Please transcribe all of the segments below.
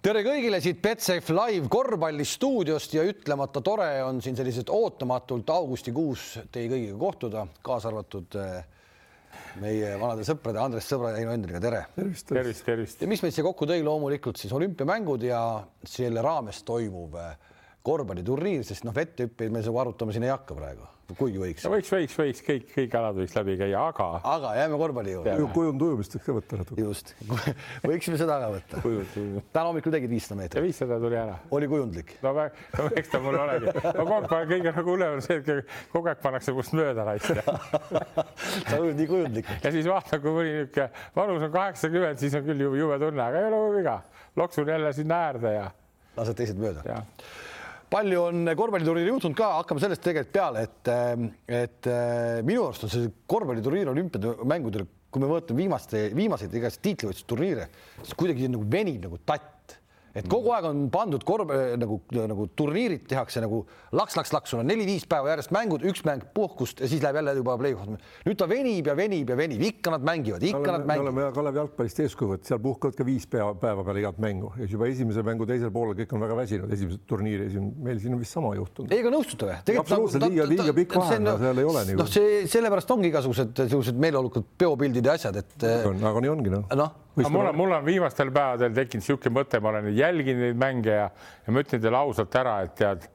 tere kõigile siit Betsafe live korvpallistuudiost ja ütlemata tore on siin selliselt ootamatult augustikuus teie kõigiga kohtuda, kaasa arvatud eh, meie vanade sõprade Andres Sõbra ja Heino Endriga, tere. tervist, tervist, tervist. ja mis meid siia kokku tõi, loomulikult siis olümpiamängud ja selle raames toimuv eh, korvpalliturniir, sest noh, vetthüppeid me arutama siin ei hakka praegu kuigi võiks. võiks, võiks, võiks kõik, kõik alad võiks läbi käia, aga. aga jääme korvpalli juurde. kujund ujumist võiks ka võtta natuke. just, võiksime seda ka võtta. täna hommikul tegid viissada meetrit. viissada tuli ära. oli kujundlik? no, no eks ta mul olegi. no kogu aeg kõige nagu hullem on see, et kogu aeg pannakse must mööda raisk sa oled nii kujundlik. ja siis vaatan, kui mõni niisugune vanus on kaheksakümmend, siis on küll jube tunne, aga ei ole viga. loksun jälle sinna äärde ja. lased teised mööda palju on korvpalliturniiri juhtunud ka, hakkame sellest tegelikult peale, et, et minu arust on see korvpalliturniir olümpiamängudel, kui me vaatame viimaste, viimaseid igast tiitlivõistluste turniire, siis kuidagi nagu venib nagu tatt et kogu aeg on pandud korv nagu, nagu turniirid tehakse nagu laks-laks-laks, sul on neli-viis päeva järjest mängud, üks mäng puhkust ja siis läheb jälle juba play-off. nüüd ta venib ja venib ja venib, ikka nad mängivad, ikka oleme, nad mängivad. me oleme Kalev jalgpallist eeskuju võtnud, seal puhkavad ka viis päeva, päeva peale igat mängu ja juba esimese mängu teisel poolel kõik on väga väsinud, esimese turniiri esimene, meil siin on vist sama juhtunud. ei, aga nõustute või? absoluutselt liiga, liiga pikk vahe, no seal ei ole nii. noh, see sellepärast ongi igasugused sellised meeleolukad peopildid ja asjad, et. aga nii ongi noh no mul on, mul on viimastel päevadel tekkinud niisugune mõte, ma olen jälginud neid mänge ja, ja ma ütlen teile ausalt ära, et tead,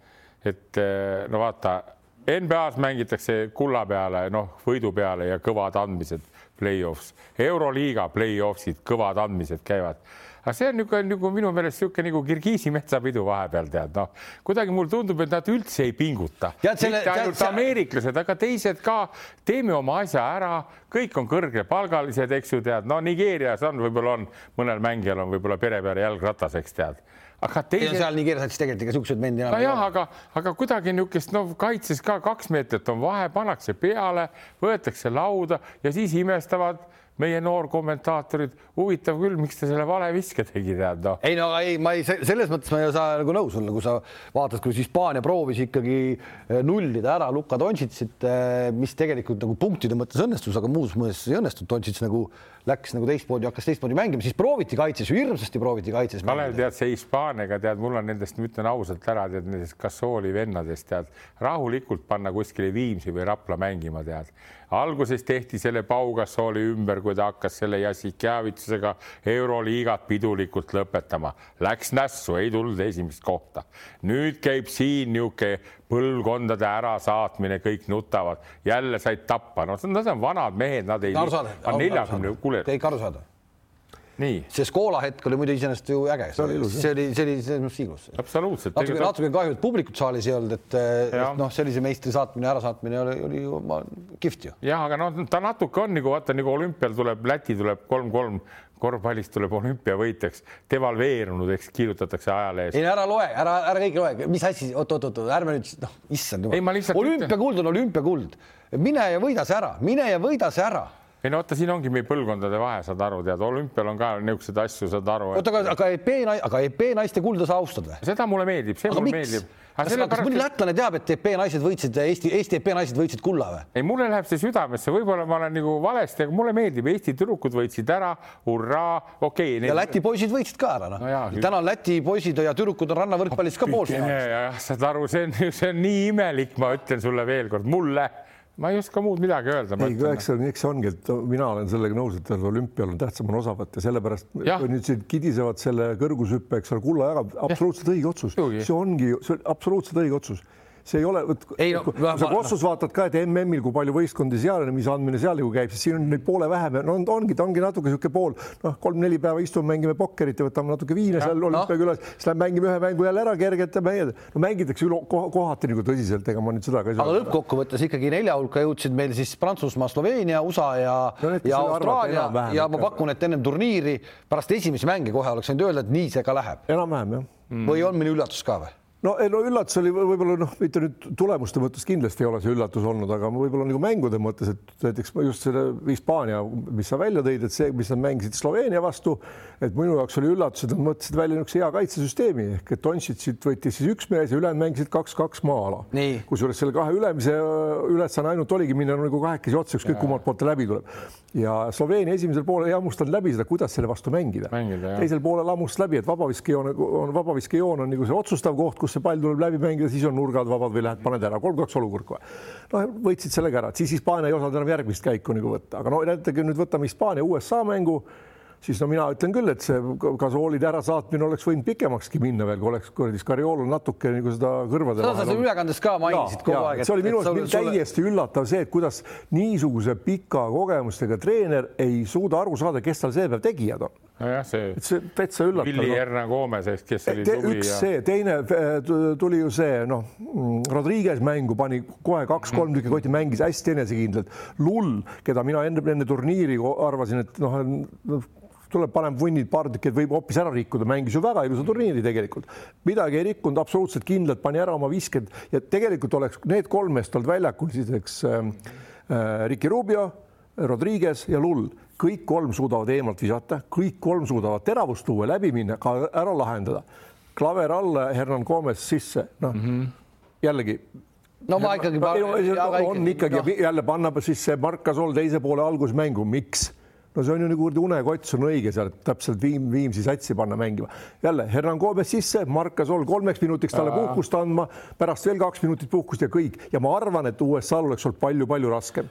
et eh, no vaata, NBA-s mängitakse kulla peale, noh, võidu peale ja kõvad andmised play-offs, Euroliiga play-offsid, kõvad andmised käivad. Aga see on niisugune nagu minu meelest niisugune nagu Kirgiisi metsapidu vahepeal tead, noh, kuidagi mulle tundub, et nad üldse ei pinguta. mitte ainult tead, ameeriklased, aga teised ka, teeme oma asja ära, kõik on kõrgepalgalised, eks ju tead, no Nigeerias on, võib-olla on. Mõnel mängijal on võib-olla pere peale jalgratas, eks tead aga teised. seal Nigeerias siis tegelikult ikka siukseid mendi enam no ei ole. aga, aga kuidagi niisugust, no kaitses ka kaks meetrit on vahe, pannakse peale, võetakse lauda ja siis imestavad meie noorkommentaatorid, huvitav küll, miks ta selle vale viske tegi, tead noh. ei no ei, ma ei, selles mõttes ma ei saa nagu nõus olla, kui sa vaatad, kuidas Hispaania proovis ikkagi eh, nullida ära Luka Dontšitsit, eh, mis tegelikult nagu punktide mõttes õnnestus, aga muus mõttes ei õnnestunud. Dontšits nagu läks nagu teistmoodi, hakkas teistmoodi mängima, siis prooviti kaitses hirmsasti prooviti kaitses. Kalev, tead see Hispaaniaga, tead, mul on nendest, ma ütlen ausalt ära, tead nendest Gassooli vendadest, tead rahulikult panna kuskile Viimsi või Rapla mängima, tead alguses tehti selle Pau Gasoli ümber, kui ta hakkas selle Jassikjavitsusega Euroliigat pidulikult lõpetama, läks nässu, ei tulnud esimest kohta. nüüd käib siin niisugune põlvkondade ärasaatmine, kõik nutavad, jälle said tappa, no nad on vanad mehed, nad ei. neljakümne, kuule. kõik aru saada see Skoola hetk oli muidu iseenesest ju äge, see oli, see oli, see oli selles mõttes ilus. absoluutselt. natuke, natuke kahju, et publikut saalis ei olnud, et, et noh, sellise meistri saatmine, ärasaatmine oli, oli ju ma, kihvt ju. jah, aga noh, ta natuke on nagu vaata nagu olümpial tuleb, Läti tuleb kolm-kolm korvpallist tuleb olümpiavõitjaks, devalveerunud, eks kirjutatakse ajalehes. ei ära loe, ära, ära kõike loe, mis asi oot,, oot-oot-oot, ärme nüüd, noh, issand jumal. olümpiakuld on olümpiakuld, mine ja võida see ära, mine ja võida see ära ei no vaata, siin ongi meil põlvkondade vahe, saad aru, tead, olümpial on ka niisuguseid asju, saad aru oota, aga, aga EP, aga EP naiste kulda sa austad või? seda mulle meeldib, see aga mulle miks? meeldib. kas, kas, mõni lätlane teab, et EP naised võitsid, Eesti, Eesti EP naised võitsid kulla või? ei, mulle läheb see südamesse, võib-olla ma olen nagu valesti, aga mulle meeldib, Eesti tüdrukud võitsid ära, hurraa, okei okay,. ja Läti poisid võitsid ka ära, noh no. täna on Läti poisid ja tüdrukud on rannavõrkpallis ka poolfinaalis. saad aru, see on, see on nii imelik, ma ütlen sulle veel kord, mulle ma ei oska muud midagi öelda. ei, eks see on, eks see ongi, et mina olen sellega nõus, et olümpial on tähtsam on osa võtta, sellepärast ja. nüüd siin kidisevad selle kõrgushüppe, eks ole, kulla ära, absoluutselt õige otsus, see ongi, see on absoluutselt õige otsus see ei ole, ei no, kui sa Kossus vaatad ka, et MM-il, kui palju võistkondi seal, mis andmine seal ju käib, siis siin on neid poole vähem, no on, ongi, ta ongi natuke niisugune pool, noh, kolm-neli päeva istume, mängime pokkerit ja võtame natuke viina seal olümpiakülas no., siis lähme mängime ühe mängu jälle ära kergelt ja mängime, no mängitakse üle kohati nagu tõsiselt, ega ma nüüd seda ka ei saa. aga lõppkokkuvõttes ikkagi nelja hulka jõudsid meil siis Prantsusmaa, Sloveenia, USA ja no,, ja Austraalia ja ma pakun, et ennem turniiri pärast esimesi mänge kohe oleks võinud öelda, et nii see ka läheb. enam-vähem jah mm.. või on meil üllatus ka või? No ei no üllatus oli võib-olla noh, mitte nüüd tulemuste mõttes kindlasti ei ole see üllatus olnud, aga võib-olla nagu mängude mõttes, et näiteks just selle Hispaania, mis sa välja tõid, et see, mis nad mängisid Sloveenia vastu, et minu jaoks oli üllatus, et nad mõtlesid välja niisuguse hea kaitsesüsteemi ehk et Dontšitsit võttis siis üks mees ja ülejäänud mängisid kaks-kaks maa-ala. kusjuures selle kahe ülemise ülesanne ainult oligi minna nagu kahekesi otsa, ükskõik kummalt poolt ta läbi tuleb. ja Sloveenia esimesel poolel ei hammustanud läbi seda, kuidas selle vastu mängida, mängida. teisel poolel hammustas läbi, et vabaviskejoon on, vabaviskejoon on nagu see otsustav koht, kus see pall tuleb läbi mängida, siis on nurgad vabad või lähed, paned ära, kolm-kaks olukord kohe. noh, võitsid sellega ära, et siis Hispaania ei osanud enam järgmist käiku nagu võtta, aga no näiteks nüüd võtame Hispaania USA mängu siis no mina ütlen küll, et see Gasolide ärasaatmine oleks võinud pikemakski minna veel, kui oleks kuradi Scariolo natuke nagu seda kõrvade seda sa seal ülekandes ka mainisid ja, kogu ja, aeg. see oli minu arust täiesti sulle... üllatav see, et kuidas niisuguse pika kogemustega treener ei suuda aru saada, kes tal see päev tegijad on. Nojah, see, see täitsa üllatav. Willie no. Erna Gomez, kes oli Te, tubli. üks ja... see, teine tuli ju see noh, Rodriguez mängu pani kohe kaks-kolm mm. tükki kotti, mängis hästi enesekindlalt. Lull, keda mina enne, enne turniiri arvasin, et noh, tuleb, paneb vunnid paar tükki, et võib hoopis ära rikkuda, mängis ju väga ilusa turniiri tegelikult. midagi ei rikkunud, absoluutselt kindlalt pani ära oma visked ja tegelikult oleks need kolm meest olnud väljakul, siis eks äh, äh, Ricky Rubio, Rodriguez ja Lull, kõik kolm suudavad eemalt visata, kõik kolm suudavad teravust tuua, läbi minna, ka ära lahendada. klaver alla, Hernan Gomez sisse, noh mm -hmm. jällegi no ma ikkagi. on ikkagi no. jälle panna siis see Mark Gasol teise poole algusmängu, miks? no see on ju nagu unekott, see on õige sealt täpselt Viim, Viimsi satsi panna mängima. jälle Hernan Gomez sisse, Mark Gasol kolmeks minutiks talle puhkust andma, pärast veel kaks minutit puhkust ja kõik ja ma arvan, et USA-l oleks olnud palju-palju raskem.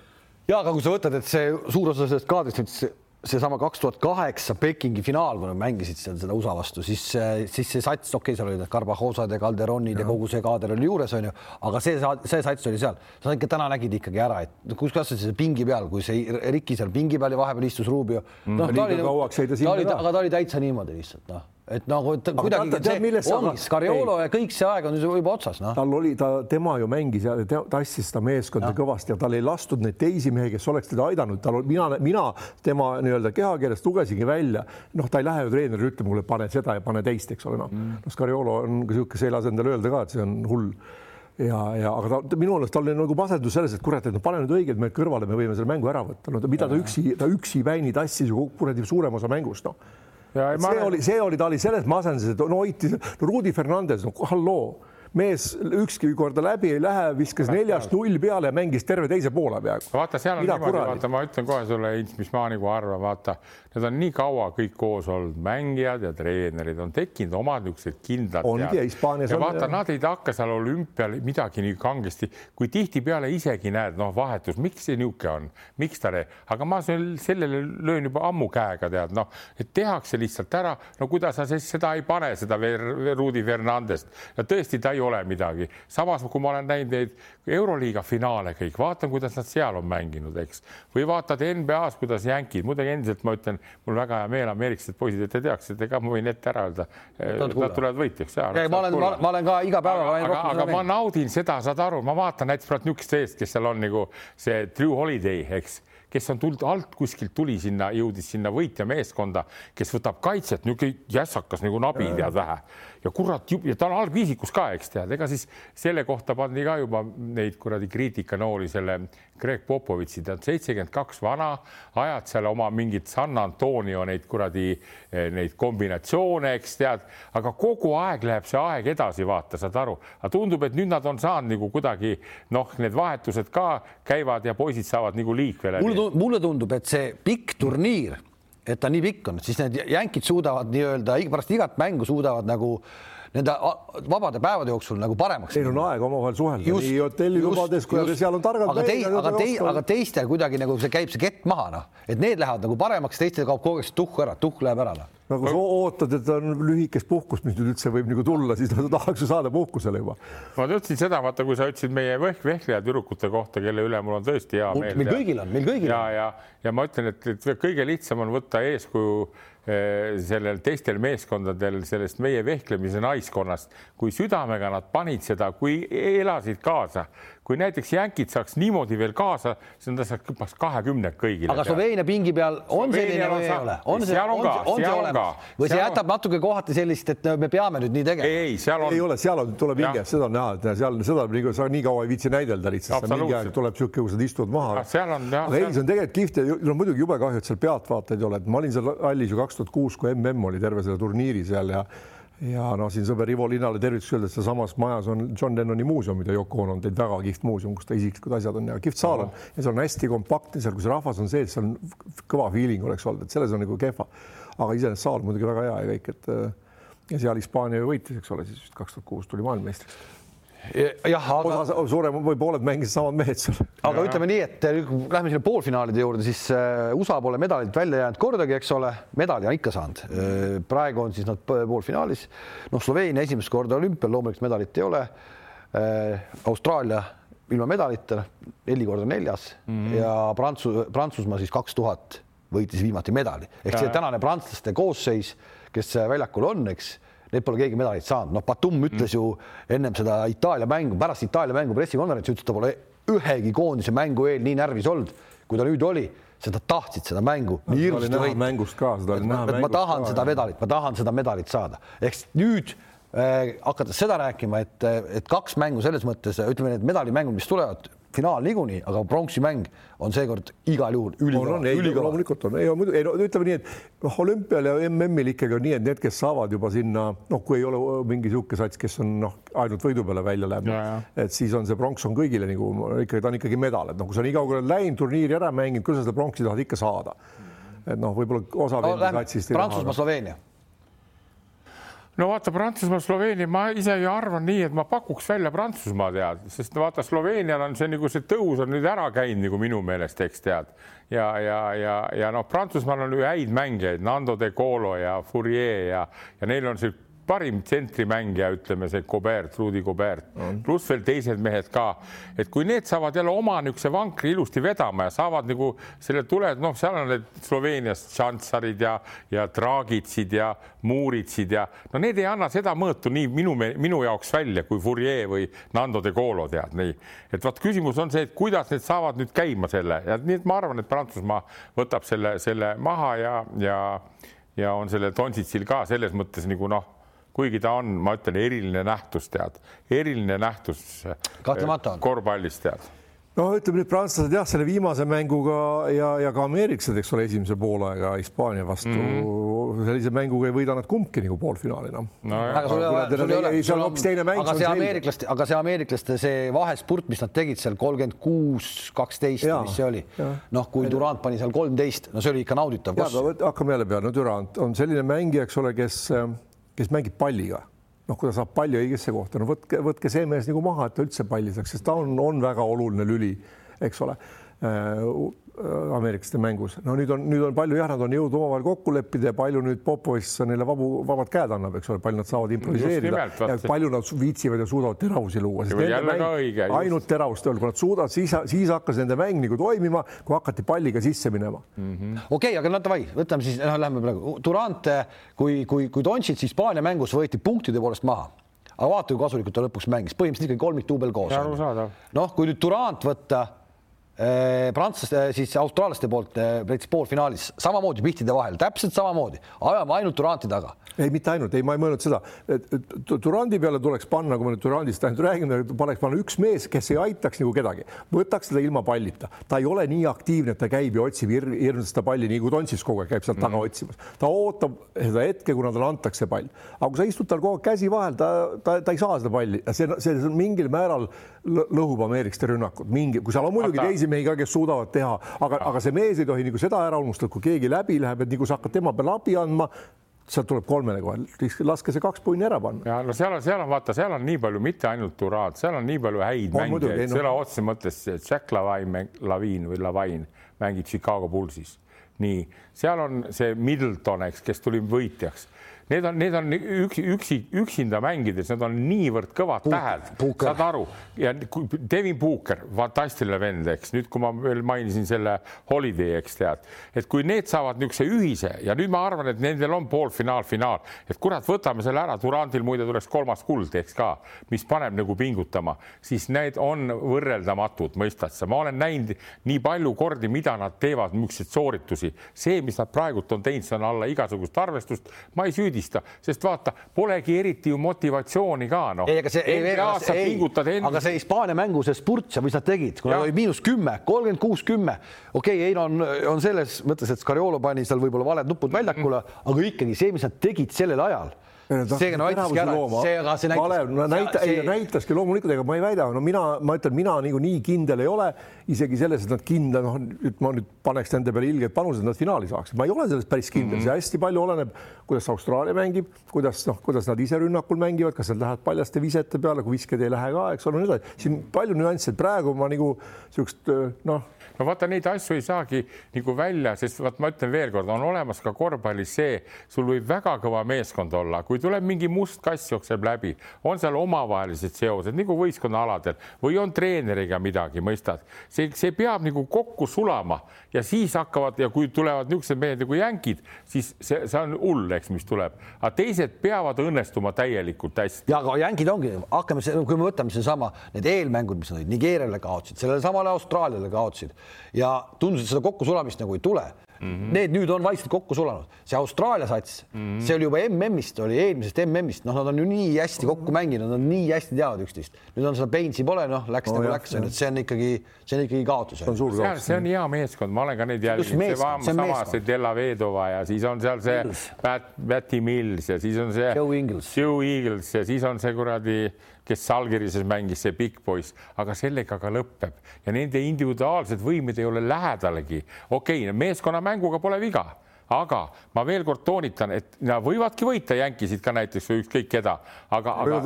Ja aga kui sa võtad, et see suur osa sellest kaadrist nüüd seesama kaks tuhat kaheksa Pekingi finaal, kui nad mängisid seal seda USA vastu, siis, siis see sats, okei okay,, seal olid need Karbahosad ja Calderonid ja. kogu see kaader oli juures, onju, aga see, see sats oli seal. sa ikka täna nägid ikkagi ära, et kus kasvas see pingi peal, kui see Riki seal pingi peal ja vahepeal istus Rubio. Mm. noh, ta oli, ta oli, aga ta oli täitsa niimoodi lihtsalt noh et nagu et kuidagi see ongi Scariolo ja kõik see aeg on juba otsas, noh. tal oli, ta, tema ju mängis ja tassis seda meeskonda ja. kõvasti ja tal ei lastud neid teisi mehi, kes oleks teda aidanud, tal oli, mina, mina tema nii-öelda kehakeelest lugesingi välja, noh, ta ei lähe ju treenerile ütlema mulle, pane seda ja pane teist, eks ole, noh. Mm.. no Scariolo on niisugune, see ei lase endale öelda ka, et see on hull. Ja, ja aga ta minu meelest tal oli nagu masendus selles, et kurat, et no pane nüüd õiged mehed kõrvale, me võime selle mängu ära võtta, no mida ta üksi, ta üksi väini tassis ju kuradi suurema osa mängust, noh. Ja, see ma... oli, see oli, ta oli selles masenduses, et no hoiti, no Rudi Fernandes, no halloo mees ükski korda läbi ei lähe, viskas neljast null peale mängis terve teise poole peaaegu. vaata, seal on Mida niimoodi, vaata, ma ütlen kohe sulle, Ints, mis ma nagu arvan, vaata, need on nii kaua kõik koos olnud, mängijad ja treenerid on tekkinud omad niisugused kindlad. ongi ja Hispaanias on. vaata, nad ei hakka seal olümpial midagi nii kangesti, kui tihtipeale isegi näed, noh, vahetus, miks see niisugune on, miks ta aga ma sellele löön juba ammu käega, tead, noh, et tehakse lihtsalt ära, no kuidas sa siis seda ei pane, seda Rudi Fernandest ja tõesti, ta ei ole midagi. samas, kui ma olen näinud neid Euroliiga finaale kõik, vaatan, kuidas nad seal on mänginud, eks, või vaatad NBA-s, kuidas jänkid, muidugi endiselt ma ütlen, mul väga hea meel, ameeriklased poisid, et te teaks, et ega ma võin ette ära öelda. Nad tulevad võitjaks. ma olen, ma olen ka iga päev. aga, aga, aga ma naudin seda, saad aru, ma vaatan näiteks praegu niisugust eest, kes seal on nagu see Drew Holiday, eks kes on tulnud alt kuskilt tuli sinna, jõudis sinna võitjameeskonda, kes võtab kaitset, niisugune jässakas nagu nabi tead vähe. Ja kurat, ja ta on algviisikus ka, eks tead, ega siis selle kohta pandi ka juba neid kuradi kriitikanooli selle Greg Popovitši, ta on seitsekümmend kaks vana, ajad seal oma mingit San Antonio neid kuradi eh, neid kombinatsioone, eks tead, aga kogu aeg läheb see aeg edasi, vaata, saad aru, aga tundub, et nüüd nad on saanud nagu kuidagi noh, need vahetused ka käivad ja poisid saavad nagu liikvele. mulle tundub, et see pikk turniir et ta nii pikk on, siis need jänkid suudavad nii-öelda pärast igat mängu suudavad nagu nende vabade päevade jooksul nagu paremaks. Neil on aega omavahel suhelda nii hotellilubades kui seal on targad. aga, tei, aga, tei, aga teistel kuidagi nagu see käib see kett maha, noh, et need lähevad nagu paremaks, teistel kaob kogu aeg see tuhk ära, tuhk läheb ära noh nagu sa ootad, et on lühikest puhkust, mis nüüd üldse võib nagu tulla, siis ta tahaks ju saada puhkusele juba. ma ütlesin seda, vaata, kui sa ütlesid meie vehkleja tüdrukute kohta, kelle üle mul on tõesti hea meel. meil kõigil on, meil kõigil ja, on. ja, ja ma ütlen, et, et kõige lihtsam on võtta eeskuju eh, sellel teistel meeskondadel sellest meie vehklemise naiskonnast, kui südamega nad panid seda, kui elasid kaasa, kui näiteks jänkid saaks niimoodi veel kaasa, siis nad saaks hüppaks kahekümned kõigile. aga Sloveenia pingi peal on Sloveenia selline või ei ole? on see, on, ka, on see olemas või see jätab on... natuke kohati sellist, et me peame nüüd nii tegema? ei, seal on. ei ole, seal on, tuleb hinge, seda on näha, et seal seda nii, sa nii kaua ei viitsi näidelda lihtsalt, mingi aeg tuleb niisugune, kus nad istuvad maha. seal on jah. aga ei, see on tegelikult kihvt ja no muidugi jube kahju, et seal pealtvaatajaid ei ole, et ma olin seal hallis ju kaks tuhat kuus, kui mm oli terve selle turniiri seal ja ja no siin sõber Ivo Linnale tervituseks öelda, et sealsamas majas on John Lennoni muuseum, mida Yoko on teinud, väga kihvt muuseum, kus ta isiklikud asjad on ja kihvt saal on. Ja seal on hästi kompaktne, seal, kus rahvas on sees, seal on kõva feeling oleks olnud, et selles on nagu kehva. aga iseenesest saal muidugi väga hea ja kõik, et ja seal Hispaania ju võitis, eks ole, siis vist kaks tuhat kuus tuli maailmameistriks jah, aga osa suurem või pooled mängisid samad mehed seal. aga ja, ütleme nii, et lähme sinna poolfinaalide juurde, siis äh, USA pole medalit välja jäänud kordagi, eks ole, medali on ikka saanud. Äh, praegu on siis nad poolfinaalis. noh, Sloveenia esimest korda olümpial loomulikult medalit ei ole. Äh, Austraalia ilma medalita, neli korda neljas mm -hmm. ja Prantsus, Prantsusmaa siis kaks tuhat võitis viimati medali ehk see tänane prantslaste koosseis, kes väljakul on, eks need pole keegi medalit saanud, noh, Batum ütles mm. ju ennem seda Itaalia mängu, pärast Itaalia mängu pressikonverentsi ütles, ta pole ühegi koondise mängu eel nii närvis olnud, kui ta nüüd oli, nad tahtsid seda mängu no,. mängust ka, seda oli näha. ma tahan ka, seda medalit, ma tahan seda medalit saada, ehk nüüd äh, hakates seda rääkima, et, et kaks mängu selles mõttes, ütleme, need medalimängud, mis tulevad finaal niikuinii, aga pronksi mäng on seekord igal juhul ülikõva. loomulikult on, ei muidu, ei no ütleme nii, et noh, olümpial ja MM-il ikkagi on nii, et need, kes saavad juba sinna, noh, kui ei ole mingi niisugune sats, kes on noh, ainult võidu peale välja läheb, et siis on see pronks on kõigile nagu ikkagi, ta on ikkagi medal, et noh, kui sa nii kaugele läinud, turniiri ära mänginud, küll sa seda pronksi tahad ikka saada. et noh, võib-olla osa no. Prantsusmaa, Sloveenia no vaata Prantsusmaa, Sloveenia, ma ise ju arvan nii, et ma pakuks välja Prantsusmaa tead, sest vaata, Sloveenial on see nagu see tõus on nüüd ära käinud nagu minu meelest, eks tead. ja, ja, ja, ja noh, Prantsusmaal on ju häid mängijaid, Nando de Colo ja Fourier ja, ja neil on see parim tsentrimängija, ütleme see Gobert, Rudi Gobert mm., pluss veel teised mehed ka. et kui need saavad jälle oma niisuguse vankri ilusti vedama ja saavad nagu selle tule, noh, seal on need Sloveenias Tšantsarid ja, ja Draagitsid ja Muuritsid ja no need ei anna seda mõõtu nii minu, minu jaoks välja kui Fourier või Nando de Colo tead nii. et vot küsimus on see, et kuidas need saavad nüüd käima selle ja nii et ma arvan, et Prantsusmaa võtab selle, selle maha ja, ja ja on selle Donsitsil ka selles mõttes nagu noh kuigi ta on, ma ütlen, eriline nähtus, tead, eriline nähtus. kahtlemata on. korvpallis tead no ütleme nüüd prantslased jah, selle viimase mänguga ja, ja ka ameeriklased, eks ole, esimese poolaega Hispaania vastu mm sellise mänguga ei võida nad kumbki nagu poolfinaali noh. no. aga sul ei ole, sul ei ole, sul on, aga see ameeriklaste, aga see ameeriklaste see vahespurt, mis nad tegid seal kolmkümmend kuus, kaksteist, mis see oli, noh, kui Durand pani seal kolmteist, no see oli ikka nauditav. hakkame jälle peale, no Durand on selline mängija, eks ole, kes kes mängib palliga, noh, kui ta saab palli õigesse kohta, no võtke, võtke see mees nagu maha, et ta üldse palli saaks, sest ta on, on väga oluline lüli, eks ole. Äh, ameeriklaste mängus. no nüüd on, nüüd on palju jah, nad on jõudnud omavahel kokku leppida ja palju nüüd Popovitš neile vabu, vabad käed annab, eks ole, palju nad saavad improviseerida ja palju nad viitsivad ja suudavad teravusi luua. ainult teravust ei olnud, kui nad suudavad, siis, siis hakkas nende mäng nagu toimima, kui hakati palliga sisse minema. -hmm.. okei aga no davai, võtame siis, noh, lähme praegu. Durante, kui, kui, kui Dontšits Hispaania mängus võeti punktide poolest maha aga vaata, kui kasulikult ta lõpuks mängis, põhimõtteliselt ikkagi kolmik duubel koos. noh, kui nüüd Durant võtta Äh, prantslaste, äh, siis austraallaste poolt äh, näiteks poolfinaalis samamoodi pihtide vahel, täpselt samamoodi, ajame ainult Duranti taga. ei, mitte ainult, ei, ma ei mõelnud seda, et Durandi peale tuleks panna, kui me nüüd Durandist ainult räägime, paneks panna üks mees, kes ei aitaks nagu kedagi, võtaks teda ilma pallita, ta ei ole nii aktiivne, et ta käib ja otsib hir hirmsasti seda palli, nii kui Tontsis kogu aeg käib sealt taga mm otsimas. ta ootab seda hetke, kuna talle antakse pall, aga kui sa istud tal kogu aeg käsi vahel, ta, ta, ta ei saa seda palli. Ja see, see, see mingil määral lõhub ameeriklaste rünnakut, mingi, kui seal on muidugi aga... teisi mehi ka, kes suudavad teha, aga, aga see mees ei tohi nagu seda ära unustada, kui keegi läbi läheb, et nagu sa hakkad tema peale abi andma sealt tuleb kolmele kohe, laske see kaks punni ära panna. ja no seal on, seal on vaata, seal on nii palju, mitte ainult Durand, seal on nii palju häid on mängijaid, sõna no. otseses mõttes Jack Lavine, Lavin või Lavine mängib Chicago Bullsis. nii, seal on see Middleton, eks, kes tuli võitjaks need on, need on üksi, üksi, üksinda mängides, need on niivõrd kõvad Puuk, tähed, saad aru. Ja Devin Booker, fantastiline vend, eks nüüd, kui ma veel mainisin selle Holiday, eks tead, et kui need saavad niisuguse ühise ja nüüd ma arvan, et nendel on poolfinaal, finaal, et kurat, võtame selle ära, Durandil muide tuleks kolmas kuld, eks ka, mis paneb nagu pingutama, siis need on võrreldamatud, mõistad sa, ma olen näinud nii palju kordi, mida nad teevad, niisuguseid sooritusi, see, mis nad praegult on teinud, see on alla igasugust arvestust, ma ei süüdi süüdista, sest vaata, polegi eriti ju motivatsiooni ka noh. ei, aga see, ei, ei, aga see Hispaania mängu, see spurts ja mis nad tegid, kui nad olid miinus kümme, kolmkümmend kuus, kümme, okei okay,, Heino on, on selles mõttes, et Scariolo pani seal võib-olla valed nupud väljakule, aga ikkagi see, mis nad tegid sellel ajal seega no aitaski ära, see, aga see näitas. Kalev, no näita, see... ei näitaski loomulikult, ega ma ei väida, no mina, ma ütlen, mina niikuinii kindel ei ole isegi selles, et nad kindla, noh, et ma nüüd paneks nende peale ilged panused, nad finaali saaksid, ma ei ole selles päris kindel. Mm, -hmm. see hästi palju oleneb, kuidas Austraalia mängib, kuidas noh, kuidas nad ise rünnakul mängivad, kas nad lähevad paljaste visete peale, kui visked ei lähe ka, eks ole, nii edasi, siin palju nüansse, et praegu ma nagu niisugust noh no vaata, neid asju ei saagi nagu välja, sest vaat ma ütlen veelkord, on olemas ka korvpallis see, sul võib väga kõva meeskond olla, kui tuleb mingi must kass jookseb läbi, on seal omavahelised seosed nagu võistkonnaaladel või on treeneriga midagi, mõistad, see, see peab nagu kokku sulama ja siis hakkavad ja kui tulevad niisugused mehed nagu jänkid, siis see, see on hull, eks, mis tuleb, aga teised peavad õnnestuma täielikult hästi. ja aga jänkid ongi, hakkame, kui me võtame sedasama, need eelmängud, mis nad Nigeeriale kaotsid, sellele samale Austraaliale kaotsid ja tundus, et seda kokkusulamist nagu ei tule. Mm -hmm. Need nüüd on vaikselt kokku sulanud, see Austraalia sats mm, -hmm. see oli juba MM-ist, oli eelmisest MM-ist, noh, nad on ju nii hästi kokku mänginud, nad nii hästi teavad üksteist. nüüd on seda Baines'i pole, noh, läks no, nagu läks, et see on ikkagi, see on ikkagi kaotus. see, see on hea meeskond, ma olen ka neid jälginud, see sama see Della Vedova ja siis on seal see Pat, Patty Mills ja siis on see Joe Ingles, Joe Ingles ja siis on see kuradi kes Salgirises mängis, see Big Boys, aga sellega ka lõpeb. Ja nende individuaalsed võimed ei ole lähedalegi. okei okay,, meeskonnamänguga pole viga aga ma veel kord toonitan, et nad võivadki võita jänkisid ka näiteks või ükskõik keda, aga, aga,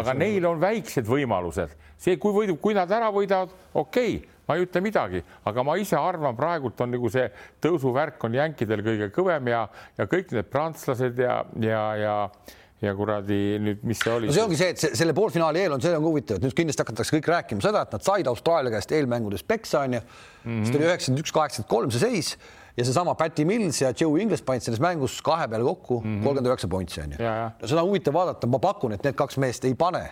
aga neil on väiksed võimalused, see, kui võidab, kui nad ära võidavad, okei okay,, ma ei ütle midagi, aga ma ise arvan, praegult on nagu see tõusuvärk on jänkidel kõige kõvem ja, ja kõik need prantslased ja, ja, ja ja kuradi nüüd, mis see oli no? see ongi see, et see, selle poolfinaali eel on, see on huvitav, et nüüd kindlasti hakatakse kõik rääkima seda, et nad said Austraalia käest eelmängudes peksa onju mm -hmm., siis tuli üheksakümmend üks, kaheksakümmend kolm see seis ja seesama Patty Mills ja Joe Ingles panid selles mängus kahe peale kokku mhm. kolmkümmend üheksa pointsi onju. seda on huvitav vaadata, ma pakun, et need kaks meest ei pane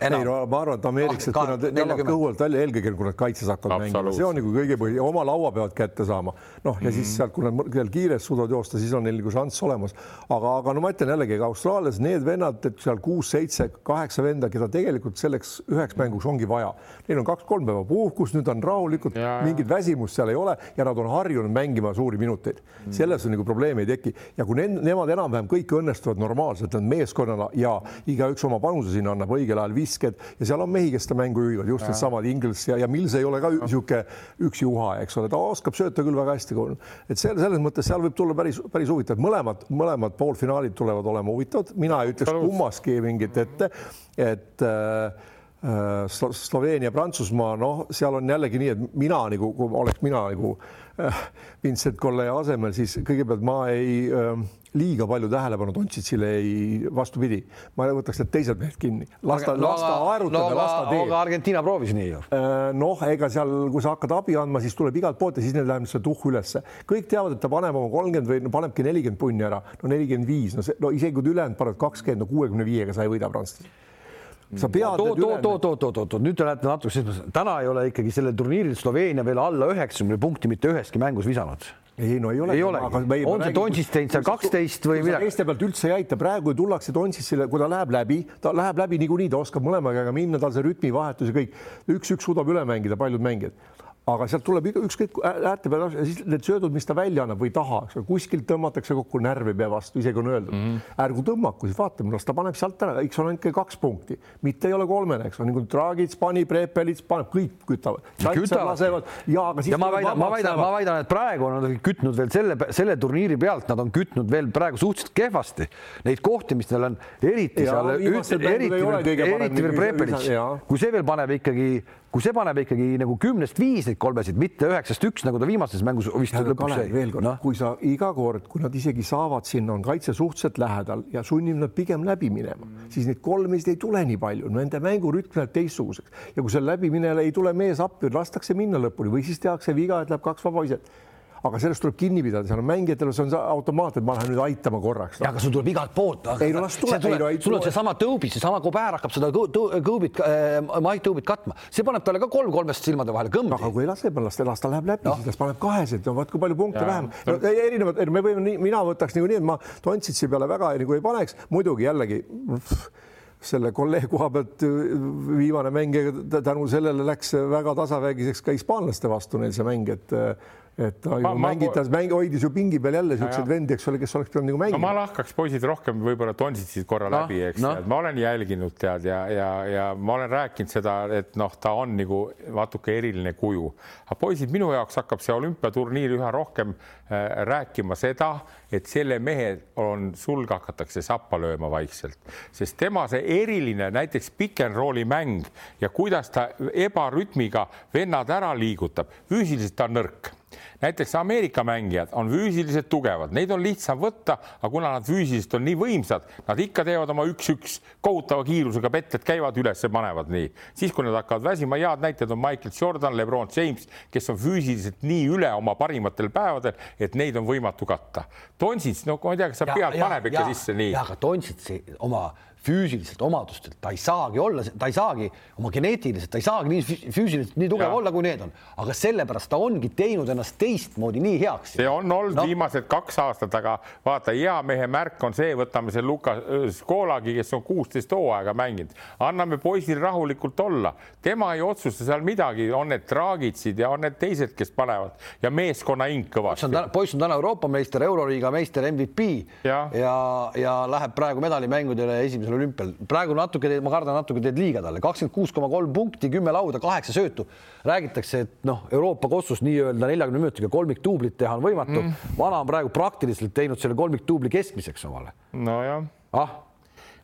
ei no ma arvan, et ameeriklased, kui nad jalad kõhu alt välja, eelkõige kui nad kaitses hakkavad mängima, see on nagu kõige põhi, oma laua peavad kätte saama. noh, ja mm -hmm. siis mhm. sealt, kui nad seal kiiresti suudavad joosta, siis on neil nagu šanss olemas. aga, aga no ma ütlen jällegi, ega Austraalias need vennad, et seal kuus-seitse, kaheksa venda, keda tegelikult selleks üheks mänguks ongi vaja. Neil on kaks-kolm päeva puhkust, nüüd on rahulikult, mingit väsimust seal ei ole ja nad on harjunud mängima suuri minuteid mm. -hmm. selles on nagu probleemi ei teki ja kui need, nemad enam-vähem kõik õnnestuvad normaalselt, nad meeskonnana ja igaüks oma panuse sinna annab õigel ajal visked ja seal on mehi, kes seda mängu juhivad, just needsamad Ingles ja, ja Mills ei ole ka niisugune üks juha, eks ole, ta oskab sööta küll väga hästi. et seal selles mõttes seal võib tulla päris, päris huvitav, mõlemad, mõlemad poolfinaalid tulevad olema huvitavad, mina ei ütleks kummaski mingit ette, et äh, äh Sloveenia, Prantsusmaa, noh, seal on jällegi nii, et mina nagu, kui oleks mina nagu äh, Vincent Kolle asemel, siis kõigepealt ma ei äh, liiga palju tähelepanu Dontšitsile ei, vastupidi, ma võtaks need teised mehed kinni, las ta, las ta aerutada no,, las ta teeb. aga Argentiina proovis nii ju. Äh, noh, ega seal, kui sa hakkad abi andma, siis tuleb igalt poolt ja siis neil läheb see tuhh ülesse. kõik teavad, et ta paneb oma kolmkümmend või no, panebki nelikümmend punni ära, no nelikümmend viis, no see, no isegi kui ülejäänud panevad kakskümmend, no kuuekümne viiega sa ei võida prantslasi sa pead oot, oot, oot, oot, oot, oot, nüüd te lähete natuke, täna ei ole ikkagi sellel turniiril Sloveenia veel alla üheksakümne punkti mitte üheski mängus visanud ei no ei ole. ei ole, on see Tonsist teinud seal kaksteist või midagi? teiste pealt üldse ei aita, praegu tullakse Tonsissile, kui ta läheb läbi, ta läheb läbi niikuinii, ta oskab mõlema käega minna, tal see rütmivahetus ja kõik, üks-üks suudab üle mängida, paljud mängijad aga sealt tuleb ükskõik äärte peale siis need söödud, mis ta välja annab või taha, kuskilt tõmmatakse kokku närvi pea vastu, isegi on öeldud. Mm, -hmm. ärgu tõmmaku, siis vaatame, las ta paneb sealt ära, eks ole ainult kaks punkti, mitte ei ole kolmene, eks ole, nagu Dragic pani, Prepelits paneb, kõik kütavad. lasevad. Ja, aga siis. ma väidan, ma väidan, ma väidan, et praegu on nad kütnud veel selle, selle turniiri pealt, nad on kütnud veel praegu suhteliselt kehvasti. Neid kohti, mis neil on, eriti ja, seal, eriti, eriti veel Prepelits, kui see veel paneb ikkagi kui see paneb ikkagi nagu kümnest viis neid kolmesid, mitte üheksast üks, nagu ta viimases mängus vist lõpuks sai. veel kord no., kui sa iga kord, kui nad isegi saavad sinna, on kaitse suhteliselt lähedal ja sunnib nad pigem läbi minema mm., siis neid kolmesid ei tule nii palju, nende mängurütm läheb teistsuguseks ja kui seal läbiminejale ei tule mees appi, lastakse minna lõpuni või siis tehakse viga, et läheb kaks vaba viset aga sellest tuleb kinni pidada, seal on mängijatel, see on automaat, et ma lähen nüüd aitama korraks no.. ja aga sul tuleb igalt poolt. ei no las tuleb, tuleb, no, sul on seesama tõubis, seesama Kober hakkab seda kõubit äh,, Mait tõubit katma, see paneb talle ka kolm kolmest silmade vahele kõmbi. aga kui ei lase, las, las ta läheb läbi no., siis las paneb kahesed, no vaat kui palju punkte vähem no,. erinevad, me võime nii, mina võtaks niikuinii, et ma Dontsitsi peale väga nagu ei paneks, muidugi jällegi selle kolleeg koha pealt viimane mäng tänu sellele läks väga tasavägiseks ka hispaanlaste vastu neil see mäng, et et ta ju mängitas, mäng hoidis ju pingi peal jälle siukseid vendi, eks ole, kes oleks pidanud nagu mängima no,. ma lahkaks poisid rohkem võib-olla Donsitsit korra no, läbi, eks no., ma olen jälginud tead ja, ja, ja ma olen rääkinud seda, et noh, ta on nagu natuke eriline kuju, aga poisid, minu jaoks hakkab see olümpiaturniir üha rohkem äh, rääkima seda, et selle mehe on, sulg hakatakse sappa lööma vaikselt, sest tema see eriline näiteks pick n rolli mäng ja kuidas ta ebarütmiga vennad ära liigutab, füüsiliselt ta on nõrk näiteks Ameerika mängijad on füüsiliselt tugevad, neid on lihtsam võtta, aga kuna nad füüsiliselt on nii võimsad, nad ikka teevad oma üks-üks kohutava kiirusega petted käivad üles ja panevad nii. siis, kui nad hakkavad väsima, head näited on Michael Jordan, Lebron James, kes on füüsiliselt nii üle oma parimatel päevadel, et neid on võimatu katta. Donsits, no ma ei tea, kas sa pead paneb ikka ja, sisse nii. aga Donsitsi oma füüsiliselt omadustelt, ta ei saagi olla, ta ei saagi oma geneetiliselt, ta ei saagi nii füüsiliselt nii tugev ja. olla, kui need on, aga sellepärast ta ongi teinud ennast teistmoodi nii heaks. see on olnud no. viimased kaks aastat, aga vaata, hea mehe märk on see, võtame selle Luka Skolagi, kes on kuusteist hooaega mänginud, anname poisil rahulikult olla, tema ei otsusta seal midagi, on need traagitsid ja on need teised, kes panevad ja meeskonna hing kõvasti. poiss on täna Euroopa meister, Euroliiga meister, MVP ja, ja, ja läheb praegu medalimängudele esimesel esimesel olümpial, praegu natuke, ma kardan, natuke teed liiga talle, kakskümmend kuus koma kolm punkti, kümme lauda, kaheksa söötu. räägitakse, et noh, Euroopa kossus nii-öelda neljakümne minutiga kolmikduublit teha on võimatu mm.. vana on praegu praktiliselt teinud selle kolmikduubli keskmiseks omale. nojah. ah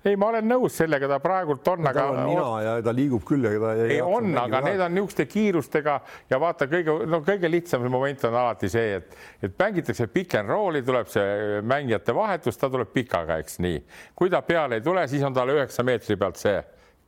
ei, ma olen nõus sellega, ta praegult on, aga. mina ja ta liigub küll ja ta ei. on, aga need on niisuguste kiirustega ja vaata, kõige no kõige lihtsam moment on alati see, et, et mängitakse pick n roll'i, tuleb see mängijate vahetus, ta tuleb pikaga, eks nii. kui ta peale ei tule, siis on tal üheksa meetri pealt see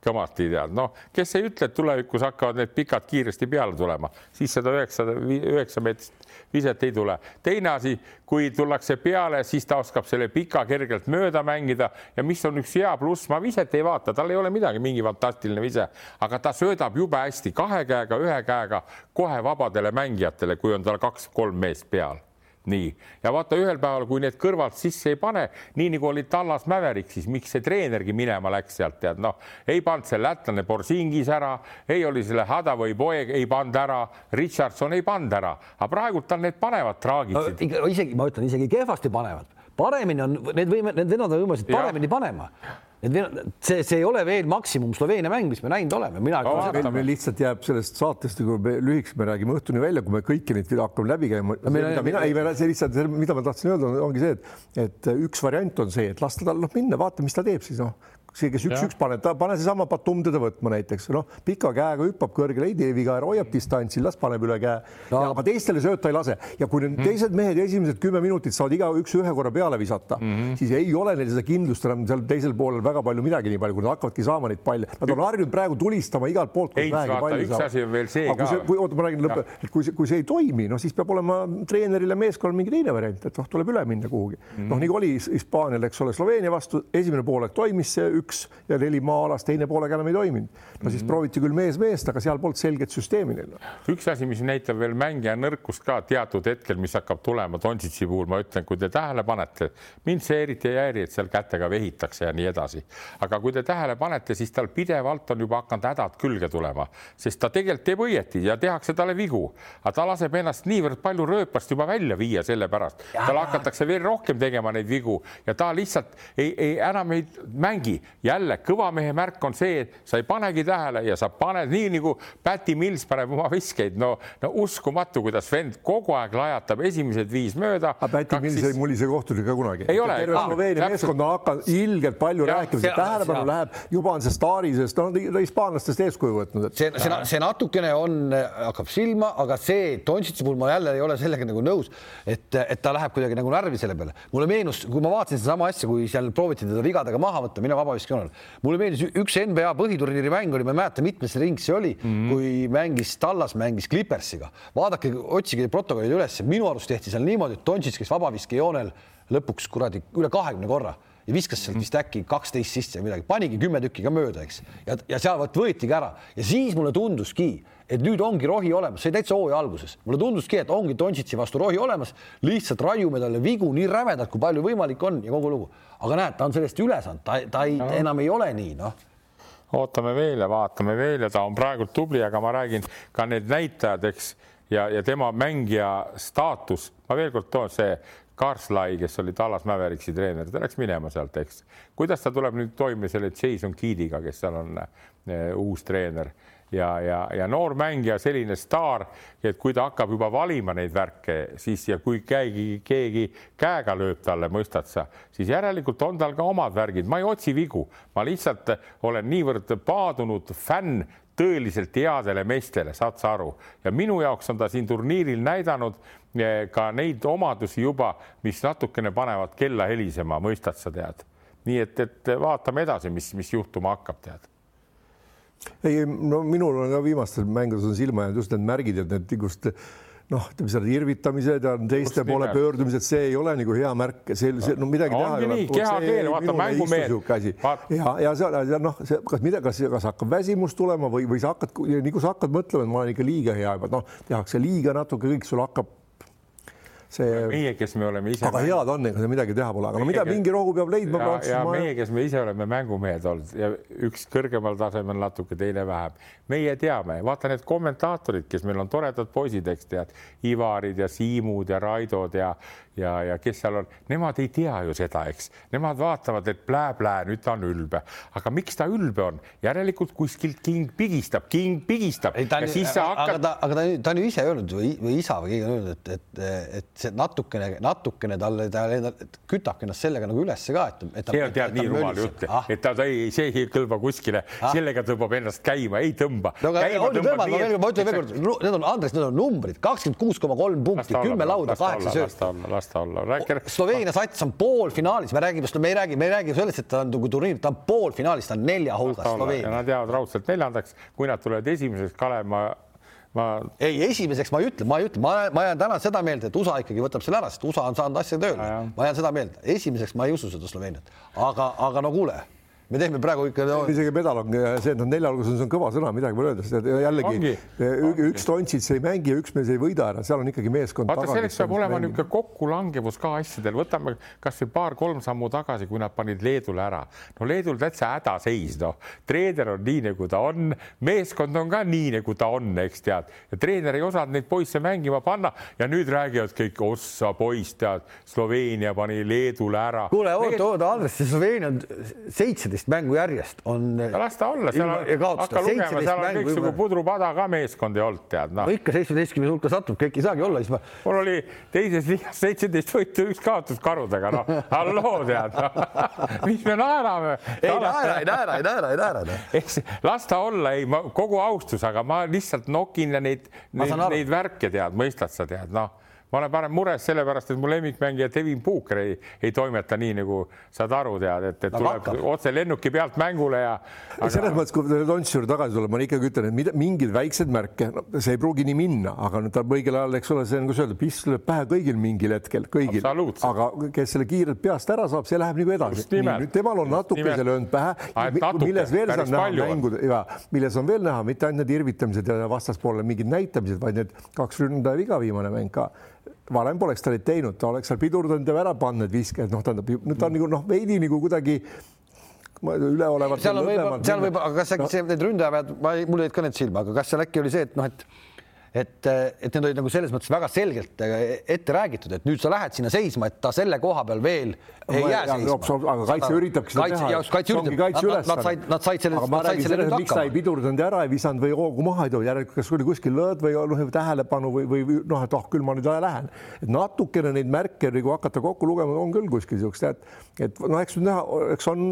kõvasti tead, noh, kes ei ütle, et tulevikus hakkavad need pikad kiiresti peale tulema, siis seda üheksa, üheksa meetrist viset ei tule. teine asi, kui tullakse peale, siis ta oskab selle pika kergelt mööda mängida. Ja mis on üks hea pluss, ma viset ei vaata, tal ei ole midagi, mingi fantastiline vise, aga ta söödab jube hästi kahe käega, ühe käega kohe vabadele mängijatele, kui on tal kaks-kolm meest peal nii, ja vaata ühel päeval, kui need kõrvalt sisse ei pane, nii nagu oli Tallas Mäverik, siis miks see treenergi minema läks sealt, tead noh, ei pannud see lätlane Borsingis ära, ei oli selle Hadavõi poeg ei pannud ära, Richardson ei pannud ära, aga praegult tal need panevad traagitsid no,. isegi ma ütlen, isegi kehvasti panevad, paremini on need võime, need vennad on võimelised paremini panema et see, see ei ole veel maksimum Sloveenia mäng, mis me näinud oleme, mina meil, lihtsalt jääb sellest saatest, kui me lühikeseks me räägime õhtuni välja, kui me kõiki neid hakkame läbi käima. Mina, ei, see lihtsalt, mida ma tahtsin öelda, ongi see, et, et üks variant on see, et lasta tal noh minna, vaata, mis ta teeb siis noh see, kes üks-üks paneb, ta pane seesama Batum teda võtma näiteks, noh, pika käega hüppab kõrgele, ei tee viga, hoiab distantsi, las paneb üle käe no.. aga teistele sööta ei lase ja kui need mm. teised mehed esimesed kümme minutit saavad igaüks ühe korra peale visata mm, -hmm. siis ei ole neil seda kindlust enam seal teisel poolel väga palju midagi, nii palju, kui nad hakkavadki saama neid palle. Nad on harjunud praegu tulistama igalt poolt. üks asi on veel see aga ka. kui, oota, ma räägin lõppu, et kui see, kui see ei toimi, noh, siis peab olema treeneril ja meeskonnal mingi teine variant, et noh, tuleb üle minna kuhugi mm -hmm.. noh, nii oli Hispaanial, eks ole, Sloveenia vastu, esimene poolek toimis see üks ja neli maa-alas, teine poolega enam ei toiminud. no siis mm -hmm. prooviti küll mees-meest, aga seal polnud selget süsteemi neil. üks asi, mis näitab veel mängija nõrkust ka teatud hetkel, mis hakkab tulema Donsitsi puhul, ma ütlen, kui te tähele panete, mind see eriti ei häiri, et seal kätega vehitakse ja nii edasi. aga kui te tähele panete, siis tal pidevalt on juba hakanud hädad külge tulema, sest ta tegelikult teeb õieti ja tehakse talle vigu, aga ta laseb ennast niivõrd palju rööpast juba välja viia selle pärast, tal hakatakse veel rohkem tegema neid vigu ja ta lihtsalt ei, ei enam ei mängi, jälle kõva mehe märk on see, et sa ei panegi tähele ja sa paned nii nagu Päti Mills paneb oma viskeid, no, no uskumatu, kuidas vend kogu aeg lajatab esimesed viis mööda. Päti Mills ei mulise kohtunik ka kunagi. ei ole. terve Sloveenia meeskond on hakanud ilgelt palju rääkima, tähelepanu läheb, juba on see staari, sest noh, ta hispaanlastest eeskuju võtnud et.... see, see, see natukene on, hakkab silma, aga see Dončitsi puhul ma jälle ei ole sellega nagu nõus, et, et ta läheb kuidagi nagu närvi selle peale. mulle meenus, kui ma vaatasin sedasama asja, kui seal prooviti teda vigadega maha võtta, mina vabaviskejoonel. mulle meeldis üks NBA põhiturniiri mäng oli, ma ei mäleta, mitmes ring see oli mm, -hmm. kui mängis Tallas, mängis Clippersiga. vaadake, otsige protokollid üles, minu arust tehti seal niimoodi, et Dontšits käis vabaviskejoonel lõpuks kuradi üle kahekümne korra ja viskas sealt vist äkki kaksteist sisse või midagi, panigi kümme tükki ka mööda, eks. ja, ja seal vot võetigi ära ja siis mulle tunduski, et nüüd ongi rohi olemas, see täitsa hooaja alguses, mulle tunduski, et ongi Dontšitsi vastu rohi olemas, lihtsalt raiume talle vigu nii rämedalt, kui palju võimalik on ja kogu lugu. aga näed, ta on sellest üle saanud, ta, ta ei no., enam ei ole nii, noh. Ootame veel ja vaatame veel ja ta on praegult tubli, aga ma räägin ka need näitajad, eks, ja, ja tema mängija staatus, ma veel kord toon see Karslai, kes oli Tallas Mäveriksi treener, ta läks minema sealt, eks. kuidas ta tuleb nüüd toime selle Jason Keediga, kes seal on uh, uus treener ja, ja, ja noor mängija, selline staar, et kui ta hakkab juba valima neid värke, siis ja kui keegi, keegi käega lööb talle, mõistad sa, siis järelikult on tal ka omad värgid, ma ei otsi vigu, ma lihtsalt olen niivõrd paadunud fänn tõeliselt headele meestele, saad sa aru, ja minu jaoks on ta siin turniiril näidanud eh, ka neid omadusi juba, mis natukene panevad kella helisema, mõistad sa tead. nii et, et vaatame edasi, mis, mis juhtuma hakkab, tead ei, no minul on ka viimastel mängudes on silma jäänud just need märgid, et need just noh, ütleme seal irvitamised ja teiste Just poole nimelt. pöördumised, see ei ole nagu hea märk, see, see no midagi teha ei ole. kehakeel, vaata mängumeel. ja, ja seal ja noh, see, kas mida, kas, kas hakkab väsimus tulema või, või sa hakkad, nii kui sa hakkad mõtlema, et ma olen ikka liiga hea juba, noh, tehakse liiga natuke, kõik sul hakkab see. meie, kes me oleme ise. aga head on, ega midagi teha pole, aga no mida, mingi rohu peab leidma. ja, ja ma... meie, kes me ise oleme mängumehed olnud ja üks kõrgemal tasemel natuke, teine vähem. meie teame, vaata need kommentaatorid, kes meil on toredad poisid, eks tead, Ivarid ja Siimud ja Raidod ja ja, ja kes seal on, nemad ei tea ju seda, eks, nemad vaatavad, et plää-plää, nüüd ta on ülbe, aga miks ta ülbe on, järelikult kuskilt king pigistab, king pigistab hakkad. aga ta, aga ta, ta on ju ise öelnud või, või isa või keegi on öelnud, et, et, et see natukene, natukene talle, ta kütabki ennast sellega nagu ülesse ka, et, et. see on tead nii rumal jutt ah., et ta, ta ei, see ei kõlba kuskile ah., sellega tõmbab ennast käima, ei tõmba. no ma ütlen veel kord, need on, Andres, need on numbrid, kakskümmend kuus koma kolm punkti, kümme lauda, kaheksa sööta las ta olla. Sloveenia sats on poolfinaalis, me räägime, me ei räägi, me ei räägi sellest, et ta on nagu turniir, ta on poolfinaalis, ta on nelja hulgas Sloveenia. Nad jäävad raudselt neljandaks, kui nad tulevad esimeseks, Kalev, ma ma. ei, esimeseks ma ei ütle, ma ei ütle, ma, ma jään täna seda meelde, et USA ikkagi võtab selle ära, sest USA on saanud asja tööle, ma jään seda meelde, esimeseks ma ei usu seda Sloveeniat, aga, aga no kuule me teeme praegu ikka no.... isegi medal on see, et nad neljaluguses on kõva sõna, midagi pole öelda, sest jällegi Ongi. üks Dontšits ei mängi ja üks mees ei võida ära, seal on ikkagi meeskond. vaata, selleks peab olema niisugune kokkulangevus ka asjadel, võtame kasvõi paar-kolm sammu tagasi, kui nad panid Leedule ära. no Leedul täitsa hädaseis, noh, treener on nii, nagu ta on, meeskond on ka nii, nagu ta on, eks tead, ja treener ei osanud neid poisse mängima panna ja nüüd räägivad kõik, ossa poiss, tead, Sloveenia pani Leedule ära. kuule, oota, oota, Andres, see Sloveenia on seitseteist seitseteist mängu järjest on. las ta olla, seal on, hakka lugema, seal on kõiksugu pudrupada ka meeskondi olnud, tead noh. no ikka seitsmeteistkümne hulka satub, kõik ei saagi olla, siis ma. mul oli teises liigas seitseteist võitu, üks kaotus karudega, noh, halloo tead no. mis me naerame. ei naera, ei naera, ei naera, ei naera no.. eks las ta olla, ei, ma kogu austus, aga ma lihtsalt nokin ja neid, neid, neid värke tead, mõistad sa tead, noh ma olen parem mures sellepärast, et mu lemmikmängija Devin Booker ei, ei toimeta nii, nagu saad aru, tead, et, et tuleb hakkab. otse lennuki pealt mängule ja aga.... selles mõttes, kui Tontsi juurde tagasi tuleb, ma ikkagi ütlen, et mida, mingeid väikseid märke no,, see ei pruugi nii minna, aga nüüd ta õigel ajal, eks ole, see on, kuidas öelda, piss lööb pähe kõigil mingil hetkel, kõigil, aga kes selle kiirelt peast ära saab, see läheb nagu edasi. nüüd temal on natuke see löönud pähe, milles veel saab näha mängud ja milles on veel näha, mitte ainult need irvitamised ja vastaspoolele mingid näitamised, vaid need kaks ründaja viga viimane mäng ka varem poleks ta neid teinud, ta oleks seal pidurdanud ja ära pannud need viskajad, noh, tähendab nüüd ta on nagu noh, veidi nagu kuidagi üleolevalt. seal on võib-olla, seal võib, aga kas äkki no. see, need ründajad, ma, mul jäid ka need silma, aga kas seal äkki oli see, et noh, et et, et need olid nagu selles mõttes väga selgelt äh, ette räägitud, et nüüd sa lähed sinna seisma, et ta selle koha peal veel ei jää seisma. aga kaitse üritabki seda kaitse, teha. kaitse üritab, nad, nad, said, nad said selle, nad said selle nüüd hakkama. miks ta ei pidurdanud ära, ei visanud või hoogu maha ei too, järelikult kas oli kuskil lõõd või noh, tähelepanu või, või noh, et ah küll ma nüüd lähen. et natukene neid märke nagu hakata kokku lugema, on küll kuskil niisugust, et, et noh, eks nüüd näha, eks on,